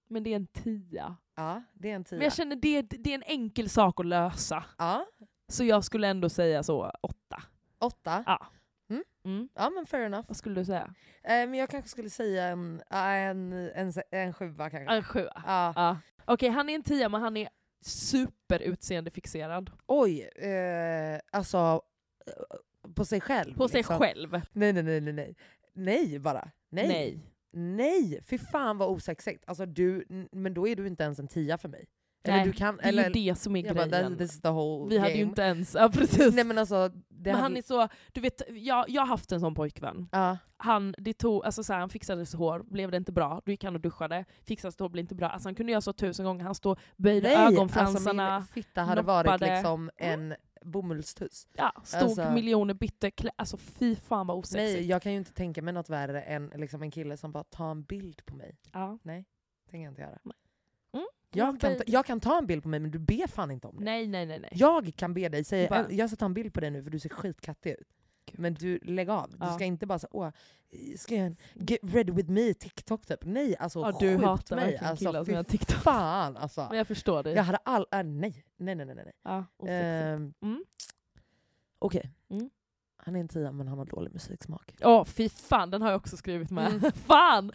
Men det är en tia. Ja, det är en tia. Men jag känner det, det är en enkel sak att lösa. Ja, Så jag skulle ändå säga så åtta. åtta. Ja. Mm. Ja men fair enough. Vad skulle du säga? Eh, men jag kanske skulle säga en, en, en, en sjua kanske. En sjua. Ja. Ja. Okej, han är en tia men han är superutseendefixerad. Oj, eh, alltså eh, på sig själv. På sig liksom. själv. Nej, nej, nej, nej, nej. Nej bara. Nej. Nej. Nej, fy fan vad osexigt. Alltså, du, men då är du inte ens en tia för mig. Eller Nej, du kan, Det är eller, ju det som är bara, grejen. whole Vi hade ju inte ens... Ja precis. Nej men alltså, men hade, han är så, du vet, jag, jag har haft en sån pojkvän. ja, Han, det tog, alltså så här, han fixade sitt hår, blev det inte bra, då gick han och duschade, fixade sitt hår, blev inte bra. Alltså han kunde göra så tusen gånger, han stod böjde nej, ögonfransarna, alltså min fitta hade varit noppade. liksom en bomullstuss. ja, stod alltså- miljoner bytte klä, alltså fy fan vad osexigt. Nej, jag kan ju inte tänka mig något värre än liksom en kille som bara tar en bild på mig. Ja. Nej, tänker jag inte göra. Mm. Jag, kan ta, jag kan ta en bild på mig men du ber fan inte om det. nej, nej, nej. nej. Jag kan be dig säga Bara- jag ska ta en bild på dig nu för du ser skitkattig ut. Gud. Men du, lägg av. Du Ja. ska inte bara säga åh, ska jag get ready with me TikTok typ. Nej alltså Ja, du hatar mig. alltså, fy TikTok. fan alltså. Men jag förstår dig. Jag hade all... Äh, nej. nej, nej, nej, nej. Ja. Ehm, Mm. Okej. Mm. Han är en tia men han har dålig musiksmak. Åh fy fan, den har jag också skrivit med. Mm. [LAUGHS] fan!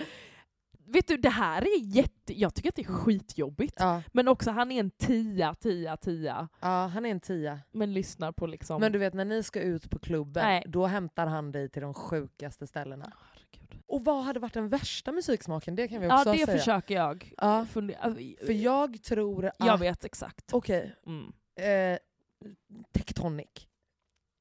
Vet du, det här är jätte... Jag tycker att det är skitjobbigt. Ja, Men också, han är en tia, tia, tia. ja han är en tia. Men lyssnar på liksom... Men du vet när ni ska ut på klubben, Nej. då hämtar han dig till de sjukaste ställena. Herregud. Och vad hade varit den värsta musiksmaken? Det kan vi Ja, också det säga. försöker jag. Ja. Alltså, För jag tror att... jag vet exakt. Okej. Mm. Eh, Tectonic.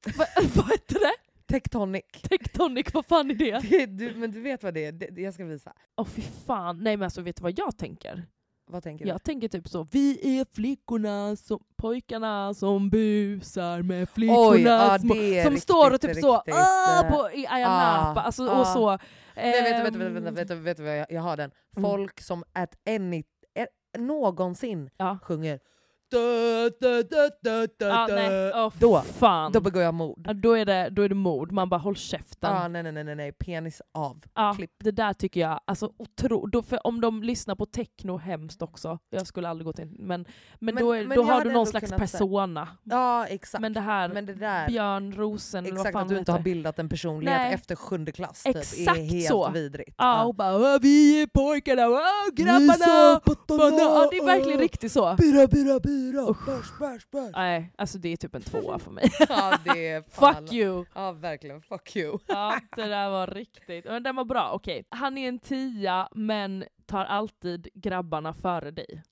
[LAUGHS] Va, vad heter det? Tectonic. Tectonic, vad fan är det? Det, du, men du vet vad det är? Det, jag ska visa. Åh fy fan. Nej men alltså vet du vad jag tänker? Vad tänker du? Jag tänker typ så, vi är flickorna, som, pojkarna som busar med flickorna Oj, ja, små, som riktigt, står och typ så, riktigt, ah, eh, på, i Ayia Napa, alltså, ah. och så. Nej, vet du, vet du vad jag, jag har den? Mm. Folk som at any, eh, någonsin Ja. sjunger da, da, da, da, da, Ja, nej, da. åh, Då- fan. Då begår jag mord. Ja, då, är det, då är det mord, man bara håll käften. Ah, nej, nej, nej, nej, penis av. Ja, Klipp. det där tycker jag, alltså otro, då, för om de lyssnar på techno, hemskt också. Jag skulle aldrig gå till men, men, Men- då, är, men då har du någon slags persona. Ja, exakt. Men det här, Men det där, Björn Rosen eller vad exakt fan att du inte har bildat en personlighet Nej. efter sjunde klass typ, Exakt är helt så. vidrigt. Ja, och bara "Åh, vi är pojkarna, grabbarna! Bana- Ja, det är verkligen riktigt så. Bira, bira, bira, Usch. bärs, bärs, bärs. Nej, alltså det är typ en tvåa för mig. Ja, det är [LAUGHS] fan. Fuck you! Ja, verkligen. Fuck you. Ja, det där var riktigt. Men den var bra, okej. Han är en tia, men tar alltid grabbarna före dig.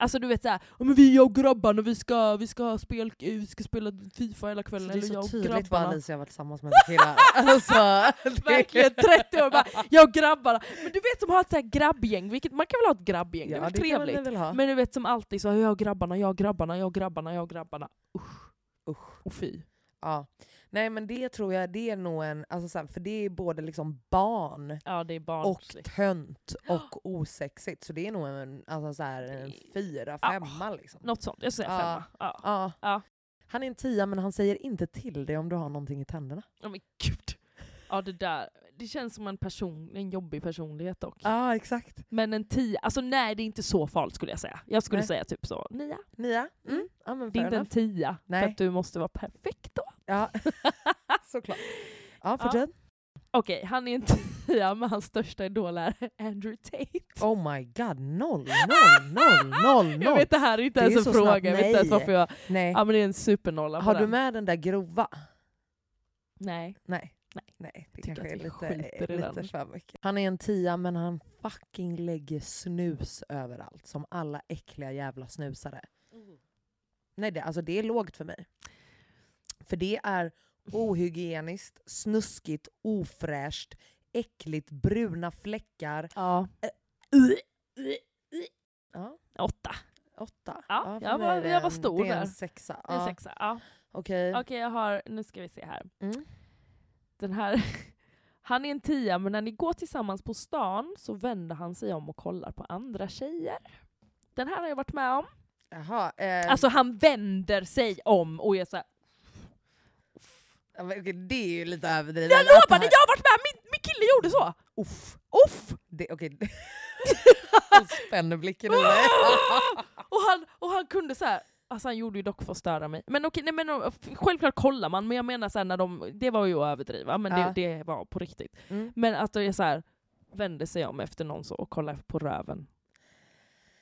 Alltså du vet såhär, "Ja, men vi jag och grabbarna vi ska, vi ska, spel, vi ska spela Fifa hela Så kvällen. det är eller jag så och tydligt vad. Alicia har varit tillsammans med killar. [LAUGHS] alltså, det- Verkligen 30 år bara, jag och grabbarna. Men du vet som har ett så här grabbgäng, vilket, man kan väl ha ett grabbgäng, det är Ja, väl det trevligt. väl ha. Men du vet som alltid så, jag och grabbarna, jag och grabbarna, jag och grabbarna, jag och grabbarna. Usch. Usch. Och fy. Ja. Nej men det tror jag, det är nog en, alltså, så här, för det är både liksom barn Ja det är och barnsligt. tönt och osexigt. Så det är nog en, alltså, så här, en fyra, Ja. femma liksom. Något sånt, jag säger Ja. femma. Ja. Ja. Ja. Han är en tia men han säger inte till dig om du har någonting i tänderna. Ja men gud. Ja det där, det känns som en, person, en jobbig personlighet dock. Ja exakt. Men en tia, alltså nej det är inte så farligt skulle jag säga. Jag skulle Nej. säga typ så, nia. Nia? Mm. Ja, men Det är inte en enough. tia, Nej. för att du måste vara perfekt då. Ja, [LAUGHS] såklart. Ja, fortsätt. Okej, han är en [LAUGHS] tia men hans största idol är Andrew Tate. Oh my god, noll, noll, noll, noll, [LAUGHS] Jag noll. vet det här är inte Det är ens en så fråga, snabbt jag vet inte ens varför jag... Nej. Ja men det är en supernolla Har du den. med den där grova? Nej. Nej. Nej. Nej, det Tycker kanske är lite, lite för mycket. Han är en tia men han fucking lägger snus överallt. Som alla äckliga jävla snusare. Nej, det, alltså det är lågt för mig. För det är ohygieniskt, snuskigt, ofräscht, äckligt, bruna fläckar. Ja. Ja, Åtta. åtta. Ja, för jag var- jag var en- stor Det är en där. sexa. En Ja, sexa. Ja. Okej. Okej jag har, nu ska vi se här. Mm. Den här, [LAUGHS] han är en tia men när ni går tillsammans på stan så vänder han sig om och kollar på andra tjejer. Den här har jag varit med om. Jaha. Eh, Alltså han vänder sig om och är såhär, ja, det är ju lite överdrivet. jag här- jag har varit med, min, min kille gjorde så! Uff. Uff! Det, okej. [LAUGHS] Han spänner blicken i mig. [LAUGHS] och, han, och han kunde så här. Alltså han gjorde ju dock för att störa mig. Men okej, nej, men, självklart kollar man, men jag menar så här, när de, det var ju att överdriva, men Ja. det, det var på riktigt. Mm. Men att det är så här, vände sig om efter någon så och kollar på röven.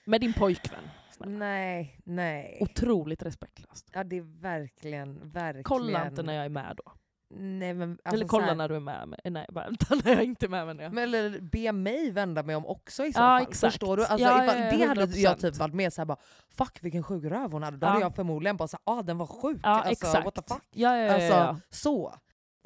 Med din pojkvän. Snälla. Nej, nej. Otroligt respektlöst. Ja det är verkligen, verkligen. Kolla inte när jag är med då. Nej, men, alltså, Eller kolla här, när du är med mig. Nej, vänta [LAUGHS] när jag inte är med mig. Men eller be mig vända mig om också i så Ja, fall. exakt. Förstår du? Alltså, Ja, ifall ja, det hade jag 100%. typ varit med såhär bara fuck vilken sjuk röv hon hade. Då Ja. hade jag förmodligen bara såhär ah den var sjuk. Ja, alltså, exakt. What the fuck? Ja, ja, ja, Alltså ja. så.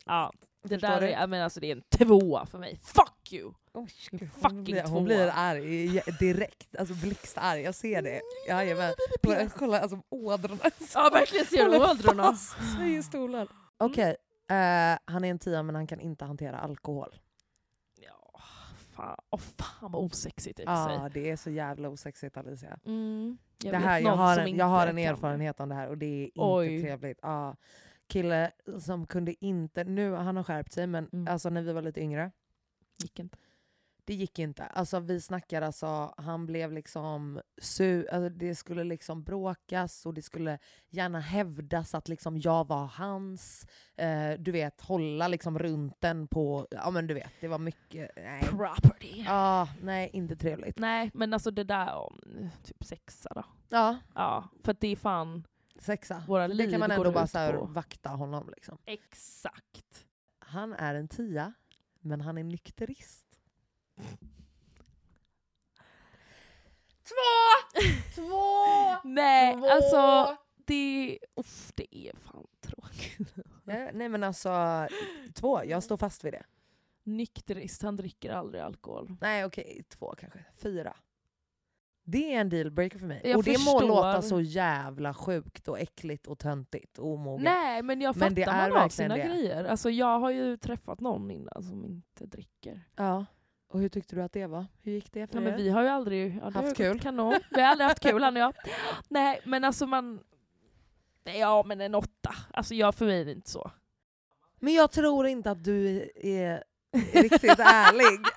ja. Det Förstår där du? är, menar, alltså, det är en tvåa för mig. Fuck you! Oh, Fucking hon, blir, hon blir arg ja, direkt, alltså blixtarg. Jag ser det. Jajamän. Kolla, kolla alltså ådrorna. Ja verkligen ser du ådrorna. fast sig i stolen. Okej, eh, han är en tia men han kan inte hantera alkohol. Ja, fan, oh, fan vad osexigt i och för Ja, sig. det är så jävla osexigt Alicia. Mm, jag det här, jag, har en, jag har en erfarenhet om det här och det är inte Oj. trevligt. Ja, kille som kunde inte, nu han har skärpt sig men Mm. alltså när vi var lite yngre, Gick inte. det gick inte. Alltså vi snackar alltså, han blev liksom su alltså, det skulle liksom bråkas och det skulle gärna hävdas att liksom jag var hans. Eh, du vet, hålla liksom runt den på, ja men du vet, det var mycket, nej. Property. Ja, nej inte trevligt. Nej men alltså det där om typ sexa då. Ja, Ja, för att det är fan sexa. våra det liv kan man ändå bara så här vakta honom liksom. Exakt. Han är en tia, men han är nykterist. Två! Två! [LAUGHS] Nej Två! alltså det, uff, det är fan tråkigt. [LAUGHS] Ja, nej men alltså, två. Jag står fast vid det. Nykterist, han dricker aldrig alkohol. Nej okej, två kanske. Fyra. Det är en dealbreaker för mig. Jag och det må förstår. låta så jävla sjukt och äckligt och töntigt och omoget. Nej men jag fattar Men det är man har sina det. grejer. Alltså jag har ju träffat någon innan som inte dricker. Ja. Och hur tyckte du att det var? Hur gick det för Ja, er? men vi har ju aldrig ja, Haft kul. Kanon. Vi har aldrig haft kul han och jag. Nej men alltså man... Ja men en åtta. Alltså jag för mig är det inte så. Men jag tror inte att du är riktigt ärlig. [LAUGHS]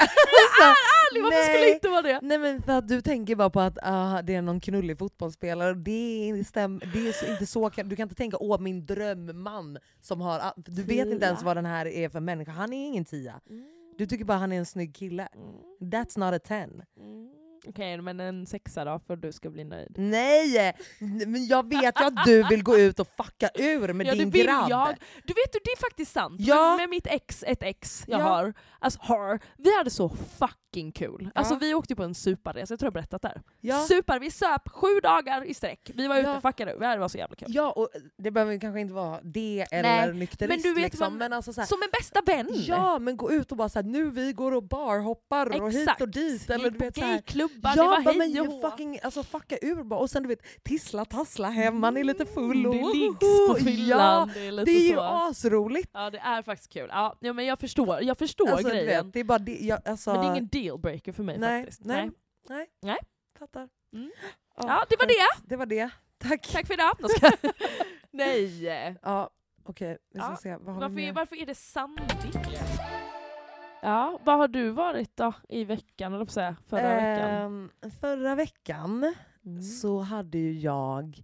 Alltså, Ärlig, varför nej. skulle det inte vara det? Nej men för att du tänker bara på att ah, det är någon knullig fotbollsspelare, och det är, stäm, det är inte så, du kan inte tänka åh min drömman som har, du vet inte ens vad den här är för människa, han är ingen tia. Du tycker bara han är en snygg kille. Mm. That's not a ten. Mm. Okej men en sexa då för att du ska bli nöjd. Nej! Men jag vet ju att du vill gå ut och fucka ur med ja, din det vill grabb. jag. Du vet du, det är faktiskt sant. Ja. Med mitt ex, ett ex jag Ja. har, alltså har, vi hade så fucking kul. Alltså Ja. vi åkte på en suparresa, jag tror jag berättat där. Ja. Super, vi söp sju dagar i sträck. Vi var ute Ja. och fuckade, det här var så jävla kul. Ja, och det behöver kanske inte vara det eller Nej, nykterist men du vet liksom. vad- men alltså så här, Som en bästa vän! Ja, men gå ut och bara såhär, nu vi går och barhoppar och hit Exakt. och dit. Eller, du vet, gayklubbar, ja, det var bara, hej och fucking, alltså, fucka ur bara. Och sen du vet, tissla tassla hem, man är lite full. Och, Mm, Det liggs på fyllan, det är lite det är ju så. asroligt. Ja det är faktiskt kul. Ja, men jag förstår, jag förstår Alltså, grejen. vet, det är bara det, jag, alltså, Men det är ingen dealbreaker för mig nej, faktiskt. nej, nej, Nej. Fattar. Mm. Ja, Ja det var det! Det var det. Tack. Tack för idag! [LAUGHS] [LAUGHS] Nej! Ja, okej. Vi ska Ja, se. Vad har vi Varför, mer? varför är det Sandvik? Ja, vad har du varit då i veckan, eller säga, förra veckan? Ehm, förra veckan Mm. så hade ju jag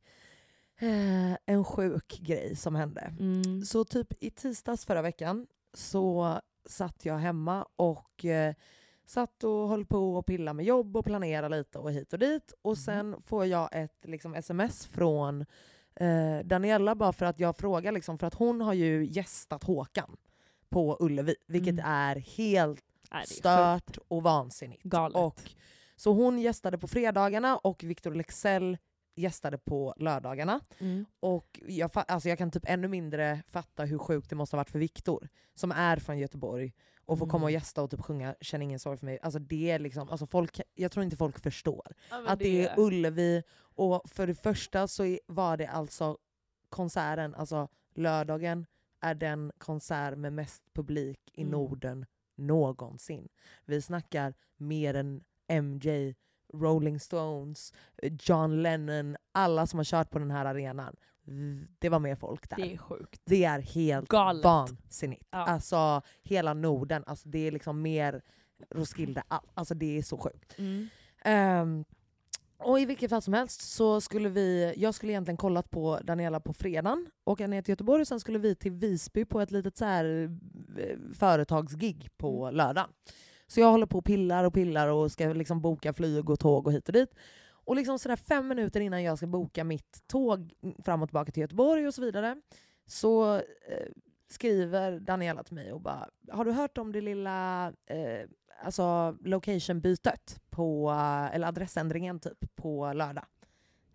eh, en sjuk grej som hände. Mm. Så typ i tisdags förra veckan så satt jag hemma och eh, satt och höll på och pilla med jobb och planera lite och hit och dit. Och sen får jag ett liksom, sms från eh, Daniela bara för att jag frågar, liksom, för att hon har ju gästat Håkan på Ullevi, vilket Mm. är helt Nej, är stört och vansinnigt. Galet. Och, så hon gästade på fredagarna och Victor Lexell gästade på lördagarna. Mm. Och jag, alltså jag kan typ ännu mindre fatta hur sjukt det måste ha varit för Viktor, som är från Göteborg, och få Mm. komma och gästa och typ sjunga Känn ingen sorg för mig. Alltså det är liksom, alltså folk, jag tror inte folk förstår. Ja, att det är Ullevi, och för det första så var det alltså konserten, alltså lördagen, är den konsert med mest publik i Mm. Norden någonsin. Vi snackar mer än MJ, Rolling Stones, John Lennon, alla som har kört på den här arenan. Det var mer folk där. Det är sjukt. Det är helt Galet. vansinnigt. Ja. Alltså hela Norden, alltså, det är liksom mer Roskilde, all- alltså det är så sjukt. Mm. Ehm, och i vilket fall som helst så skulle vi, jag skulle egentligen kollat på Daniela på fredagen, åka ner till Göteborg och sen skulle vi till Visby på ett litet så här, eh, företagsgig på Mm. lördagen. Så jag håller på och pillar och pillar och ska liksom boka flyg och tåg och hit och dit. Och liksom sådär fem minuter innan jag ska boka mitt tåg fram och tillbaka till Göteborg och så vidare så eh, skriver Daniela till mig och bara “Har du hört om det lilla eh, alltså location-bytet, på, eller adressändringen typ, på lördag?”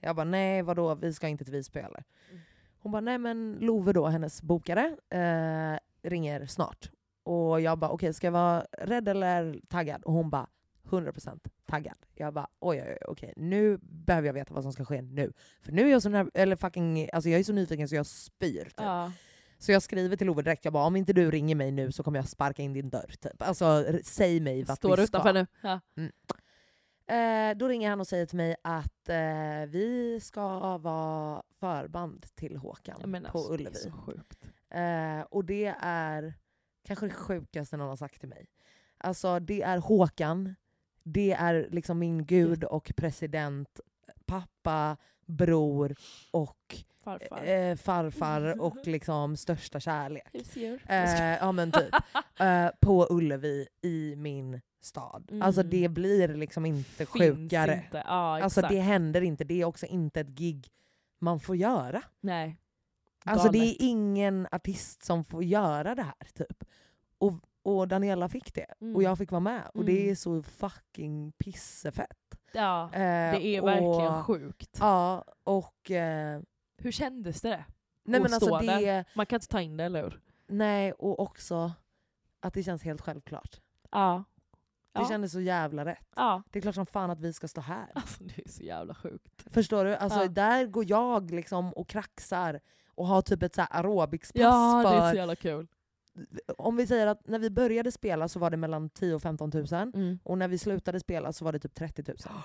Jag bara “Nej, vadå, vi ska inte till Visby eller?” Mm. Hon bara “Nej men Love då, hennes bokare, eh, ringer snart.” Och jag bara “Okej, ska jag vara rädd eller taggad?” Och hon bara 100% taggad. Jag bara oj, oj, oj, okej, nu behöver jag veta vad som ska ske nu. För nu är jag så, nerv- eller fucking, alltså jag är så nyfiken så jag spyr. Typ. Ja. Så jag skriver till Ove direkt, jag bara om inte du ringer mig nu så kommer jag sparka in din dörr. Typ. Alltså r- säg mig vart Står vi utanför ska. nu. Ja. Eh, då ringer han och säger till mig att eh, vi ska vara förband till Håkan menar, på alltså, det är Ullevi. så sjukt. Eh, och det är kanske det sjukaste någon har sagt till mig. Alltså det är Håkan, det är liksom min gud och president, pappa, bror och Farfar. eh, farfar och [LAUGHS] liksom största kärlek. Husdjur. Eh, ja men typ. [LAUGHS] Eh, på Ullevi i min stad. Mm. Alltså det blir liksom inte Finns sjukare. Inte. Ja, Alltså det händer inte, det är också inte ett gig man får göra. Nej. Alltså det Galet. är ingen artist som får göra det här typ. Och, och Daniela fick det. Mm. Och jag fick vara med. Och det Mm. är så fucking pissefett. Ja, Eh, det är och, verkligen sjukt. Ja, och... Eh, Hur kändes det? nej Och men alltså det... där. Man kan inte ta in det, eller hur? Nej, och också att det känns helt självklart. Ja. Det Ja. kändes så jävla rätt. Ja. Det är klart som fan att vi ska stå här. Alltså det är så jävla sjukt. Förstår du? Alltså Ja. där går jag liksom och kraxar och har typ ett så här aerobicspass Ja, det är för... Om vi säger att när vi började spela så var det mellan 10 och 15 000. Mm. Och när vi slutade spela så var det typ 30 000. [GASPS]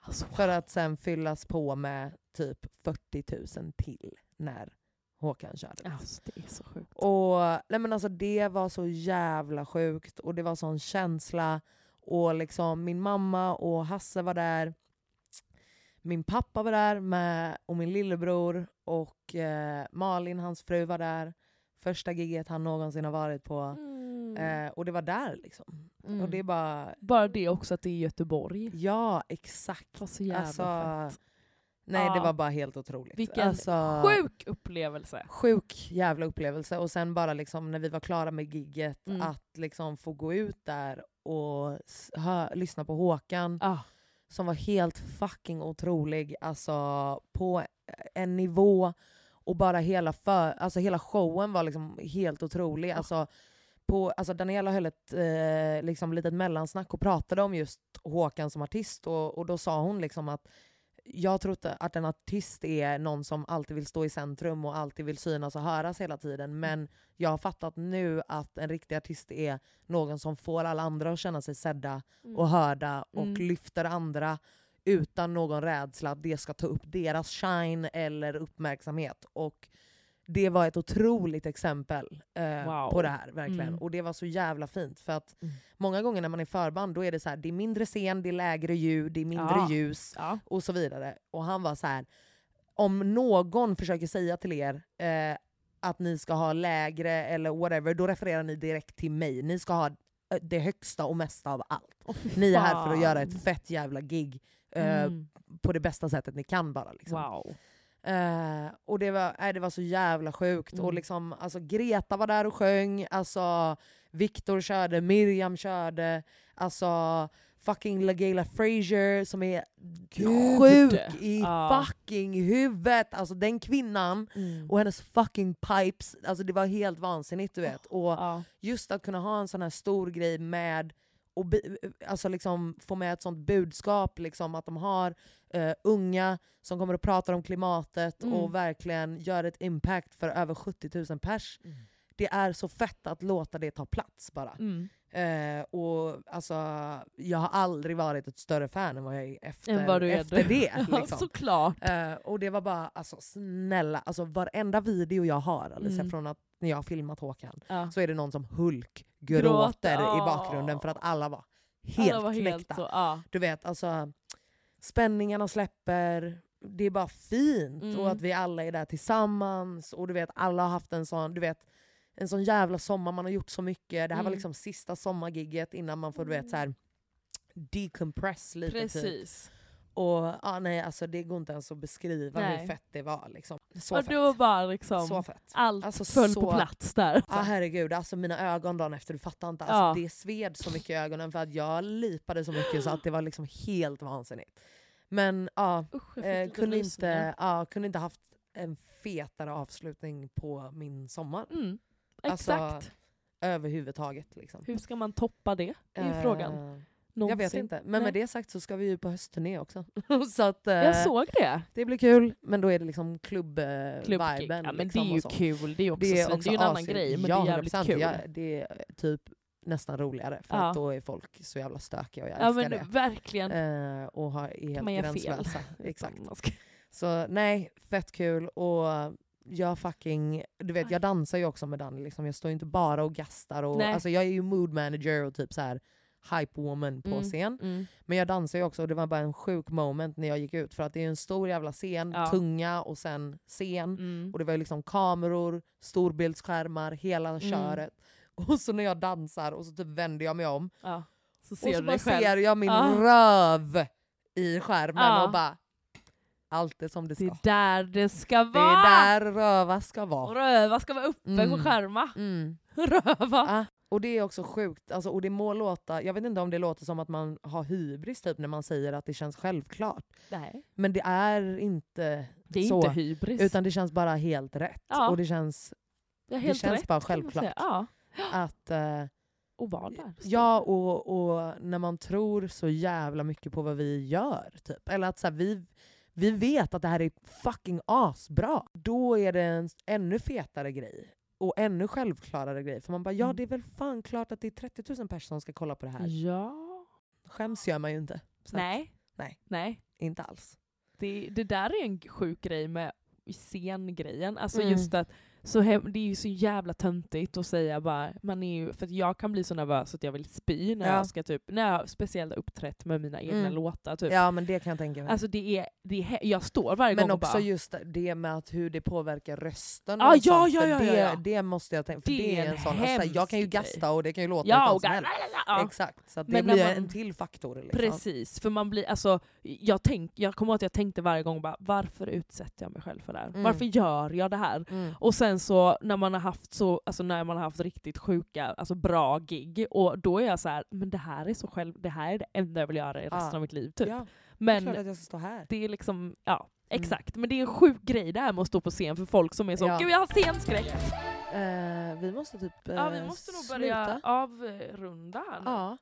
Alltså, För att sen fyllas på med typ 40 000 till när Håkan körde. alltså, det är så sjukt. Och nej men alltså det var så jävla sjukt och det var sån känsla. Och liksom min mamma och Hasse var där. Min pappa var där med, och min lillebror och eh, Malin, hans fru, var där. Första giget han någonsin har varit på. Mm. Eh, och det var där liksom. Mm. Och det är bara, Bara det också att det är Göteborg. ja exakt. Det var så jävla Alltså, fett. Nej det Ja. var bara helt otroligt. Vilken alltså, Sjuk upplevelse. sjuk jävla upplevelse. Och sen bara liksom när vi var klara med gigget Mm. att liksom få gå ut där och hö, lyssna på Håkan Ah. som var helt fucking otrolig. Alltså på en nivå och bara hela, för, alltså, hela showen var liksom helt otrolig. Alltså, på, alltså Daniela höll ett eh, liksom litet mellansnack och pratade om just Håkan som artist och, och då sa hon liksom att jag tror att en artist är någon som alltid vill stå i centrum och alltid vill synas och höras hela tiden. Men jag har fattat nu att en riktig artist är någon som får alla andra att känna sig sedda och hörda och Mm. lyfter andra utan någon rädsla att det ska ta upp deras shine eller uppmärksamhet. Och det var ett otroligt exempel eh, Wow. på det här. verkligen. Mm. Och det var så jävla fint. För att Mm. många gånger när man är förband då är det så här, det är mindre scen, det är lägre ljud, det är mindre Ja. ljus Ja. och så vidare. Och han var så här, om någon försöker säga till er eh, att ni ska ha lägre eller whatever, då refererar ni direkt till mig. Ni ska ha eh, det högsta och mesta av allt. Ni är här för att göra ett fett jävla gig eh, Mm. på det bästa sättet ni kan bara. Liksom. Wow. Eh, och det var, nej, det var så jävla sjukt. Mm. Och liksom, alltså, Greta var där och sjöng, alltså, Viktor körde, Miriam körde, alltså, fucking LaGayla Frazier som är Gud. sjuk i Ja. fucking huvudet. Alltså den kvinnan Mm. och hennes fucking pipes, alltså det var helt vansinnigt du vet. Och Ja. just att kunna ha en sån här stor grej med och alltså liksom få med ett sånt budskap, liksom, att de har eh, unga som kommer att prata om klimatet Mm. och verkligen gör ett impact för över 70 000 pers. Mm. Det är så fett att låta det ta plats bara. Mm. Eh, och alltså, jag har aldrig varit ett större fan än vad jag är efter, är efter det. [LAUGHS] Liksom. såklart. Eh, och det var bara, alltså snälla, alltså varenda video jag har Alicia, Mm. från att när jag har filmat Håkan, Ja. så är det någon som Hulk gråter Gråter, i bakgrunden för att alla var helt Alla var knäckta. helt så, ja. Du vet, alltså spänningarna släpper, det är bara fint. Mm. Och att vi alla är där tillsammans. Och du vet, alla har haft en sån, du vet, en sån jävla sommar, man har gjort så mycket. Det här var Mm. liksom sista sommargigget innan man får du vet, så här, decompress lite. Typ. Och ja, nej, alltså, det går inte ens att beskriva hur Nej. fett det var. Liksom. Så Och fett. då var liksom så fett. allt Alltså, föll så- på plats där. Ja herregud, alltså mina ögon dagen efter, du fattar inte. Alltså, Ja. Det sved så mycket i ögonen för att jag lipade så mycket så att det var liksom helt vansinnigt. Men ja, fick eh, kunde, inte, ja, kunde inte haft en fetare avslutning på min sommar. Mm. Alltså, Exakt. överhuvudtaget. Liksom. Hur ska man toppa det? Det är ju Eh, frågan. Jag vet Någonsin. inte. Men Nej. med det sagt så ska vi ju på höstturné också. [LAUGHS] så att, eh, Jag såg det. det blir kul, men då är det liksom klubb-viben. Ja, men liksom, det är ju kul. Det är, också Det är, också det är ju en annan grej, men ja, det är jävligt 100%. kul. Ja, det är typ nästan roligare, för Ja. att då är folk så jävla stökiga och jag Ja älskar men det. verkligen. Eh, och har, är helt gränslösa. [LAUGHS] Exakt. Så nej, fett kul. Och jag fucking, du vet jag dansar ju också med Danny, liksom. jag står ju inte bara och gastar. Och, Nej. alltså, jag är ju mood manager och typ så här hype woman på Mm, scen. Mm. Men jag dansar ju också och det var bara en sjuk moment när jag gick ut för att det är en stor jävla scen, Ja. tunga och sen scen. Mm. Och det var ju liksom kameror, storbildsskärmar, hela Mm. köret. [LAUGHS] Och så när jag dansar och så typ vänder jag mig om Ja. Så och ser så du bara ser jag min Ja. röv i skärmen och bara allt är som det ska. Det är där det ska Det vara! är där röva ska vara. Röva ska vara uppe Mm. på skärma. Mm. [LAUGHS] Röva! Och det är också sjukt, alltså, och det må låta, jag vet inte om det låter som att man har hybris typ när man säger att det känns självklart. Nej. Men det är inte Det är så. inte hybris. Utan det känns bara helt rätt. Ja. Och det känns det det känns rätt, bara självklart. Ja. att eh, Och vara där. Ja, och, och när man tror så jävla mycket på vad vi gör. Typ. Eller att så här, vi, vi vet att det här är fucking asbra. Då är det en ännu fetare grej. Och ännu självklarare grej. För man bara, ja Mm. det är väl fan klart att det är 30 000 personer som ska kolla på det här. Ja. Skäms gör man ju inte. Så Nej. nej. Nej. Inte alls. Det, det där är en sjuk grej med scengrejen. Alltså Mm. just att så det är ju så jävla töntigt att säga bara, man är ju, för att jag kan bli så nervös att jag vill spy när Ja. jag ska typ, när jag speciellt uppträtt med mina egna Mm. låtar. Typ. Ja men det kan jag tänka mig. Alltså det är, det är, jag står varje men gång och också bara, just det med att hur det påverkar rösten. Ah, ja, sånt, ja, ja, det, ja, ja. det måste jag tänka för Det det, är en en sån, alltså, jag kan ju gasta och det kan ju låta ja, och som helst. ja. Exakt, så det Men blir man- en till faktor. Liksom. Precis, för man blir, alltså, jag, tänk, jag kommer ihåg att jag tänkte varje gång bara, varför utsätter jag mig själv för det här? Mm. Varför gör jag det här? Mm. Och sen sen så när man har haft så, alltså när man har haft riktigt sjuka, alltså bra gig, och då är jag så här, men det här är så själv, det här är det enda jag vill göra i resten Ja. av mitt liv typ. Ja, det är men klart att jag ska stå här. det är liksom, ja Mm. exakt. Men det är en sjuk grej det här med att stå på scen för folk som är så, Ja. gud jag har scenskräck. Eh, vi måste typ eh, Ja vi måste nog börja sluta. avrunda. Ja.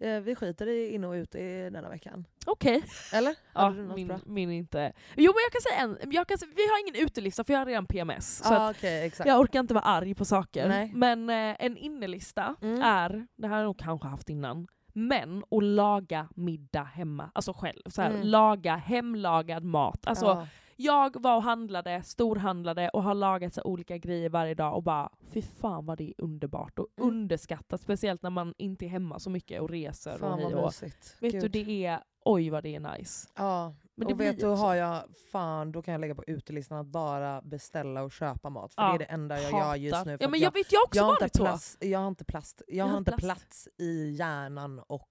Eh, vi skiter i in och ut i denna veckan. Okej. Eller? [LAUGHS] Ja, min, bra? min inte. Jo men jag kan säga en, jag kan, vi har ingen utelista för jag har redan PMS. Så Ja, att okej, exakt. jag orkar inte vara arg på saker. Nej. Men eh, en innelista Mm. är, det här har jag nog kanske haft innan, men att laga middag hemma, alltså själv. Så här, Mm. Laga hemlagad mat. Alltså, Ja. Jag var och handlade, storhandlade och har lagat så olika grejer varje dag och bara fy fan vad det är underbart och Mm. underskattat. Speciellt när man inte är hemma så mycket och reser och Fan hej vad och mysigt. Vet Gud. du, det är, oj vad det är nice. Ja, Men det och vet du, också- har jag, fan då kan jag lägga på utelistan att bara beställa och köpa mat. För Ja, det är det enda jag gör just Hatar. nu. För Ja men jag, jag vet, jag också jag, har inte plats, jag har inte plats, jag har har inte plats i hjärnan och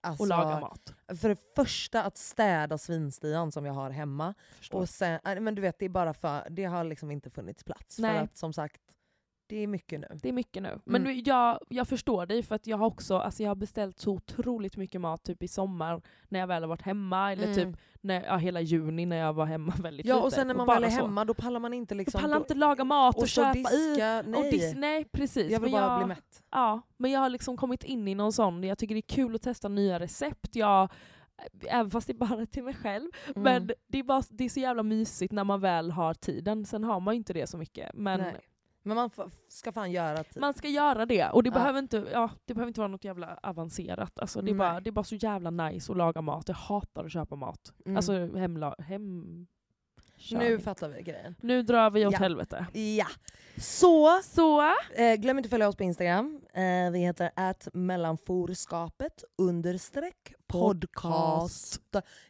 alltså, Och laga mat. För det första att städa svinstian som jag har hemma. Förstår. Och sen, äh, men du vet det är bara för, det har liksom inte funnits plats. Nej. För att som sagt, det är mycket nu. Det är mycket nu. Men Mm. jag, jag förstår dig för att jag har också alltså jag har beställt så otroligt mycket mat typ i sommar när jag väl har varit hemma eller Mm. typ när, ja, hela juni när jag var hemma [LAUGHS] väldigt Ja lite. och sen när man väl är så. hemma då pallar man inte Jag liksom... pallar då- inte laga mat och, och köpa i. diska, nej. Och dis, nej precis. jag vill bara jag, bli mätt. Ja, men jag har liksom kommit in i någon sån, jag tycker det är kul att testa nya recept. Jag, även fast det är bara till mig själv. Mm. Men det är, bara, det är så jävla mysigt när man väl har tiden. Sen har man ju inte det så mycket. Men Nej. Men man ska fan göra typ. man ska göra det. Och det, Ja. behöver inte, ja, det behöver inte vara något jävla avancerat. Alltså, det, är bara, det är bara så jävla nice att laga mat. Jag hatar att köpa mat. Mm. Alltså hemla, hem... nu fattar vi grejen. nu drar vi åt Ja. helvete. Ja. Så, Så, eh, glöm inte att följa oss på Instagram. Eh, vi heter att mellanforskapet understreck podcast.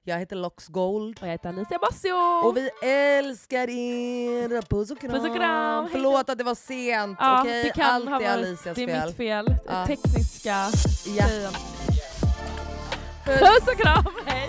Jag heter Loxgold. och jag heter Alicia Bassio. Och vi älskar er! Puss och kram! Puss och kram. Förlåt att det var sent, Ja, okej? det kan Allt ha är varit- Alicias det är fel. mitt fel. Ja. Tekniska Ja. Puss. Puss och kram, hej!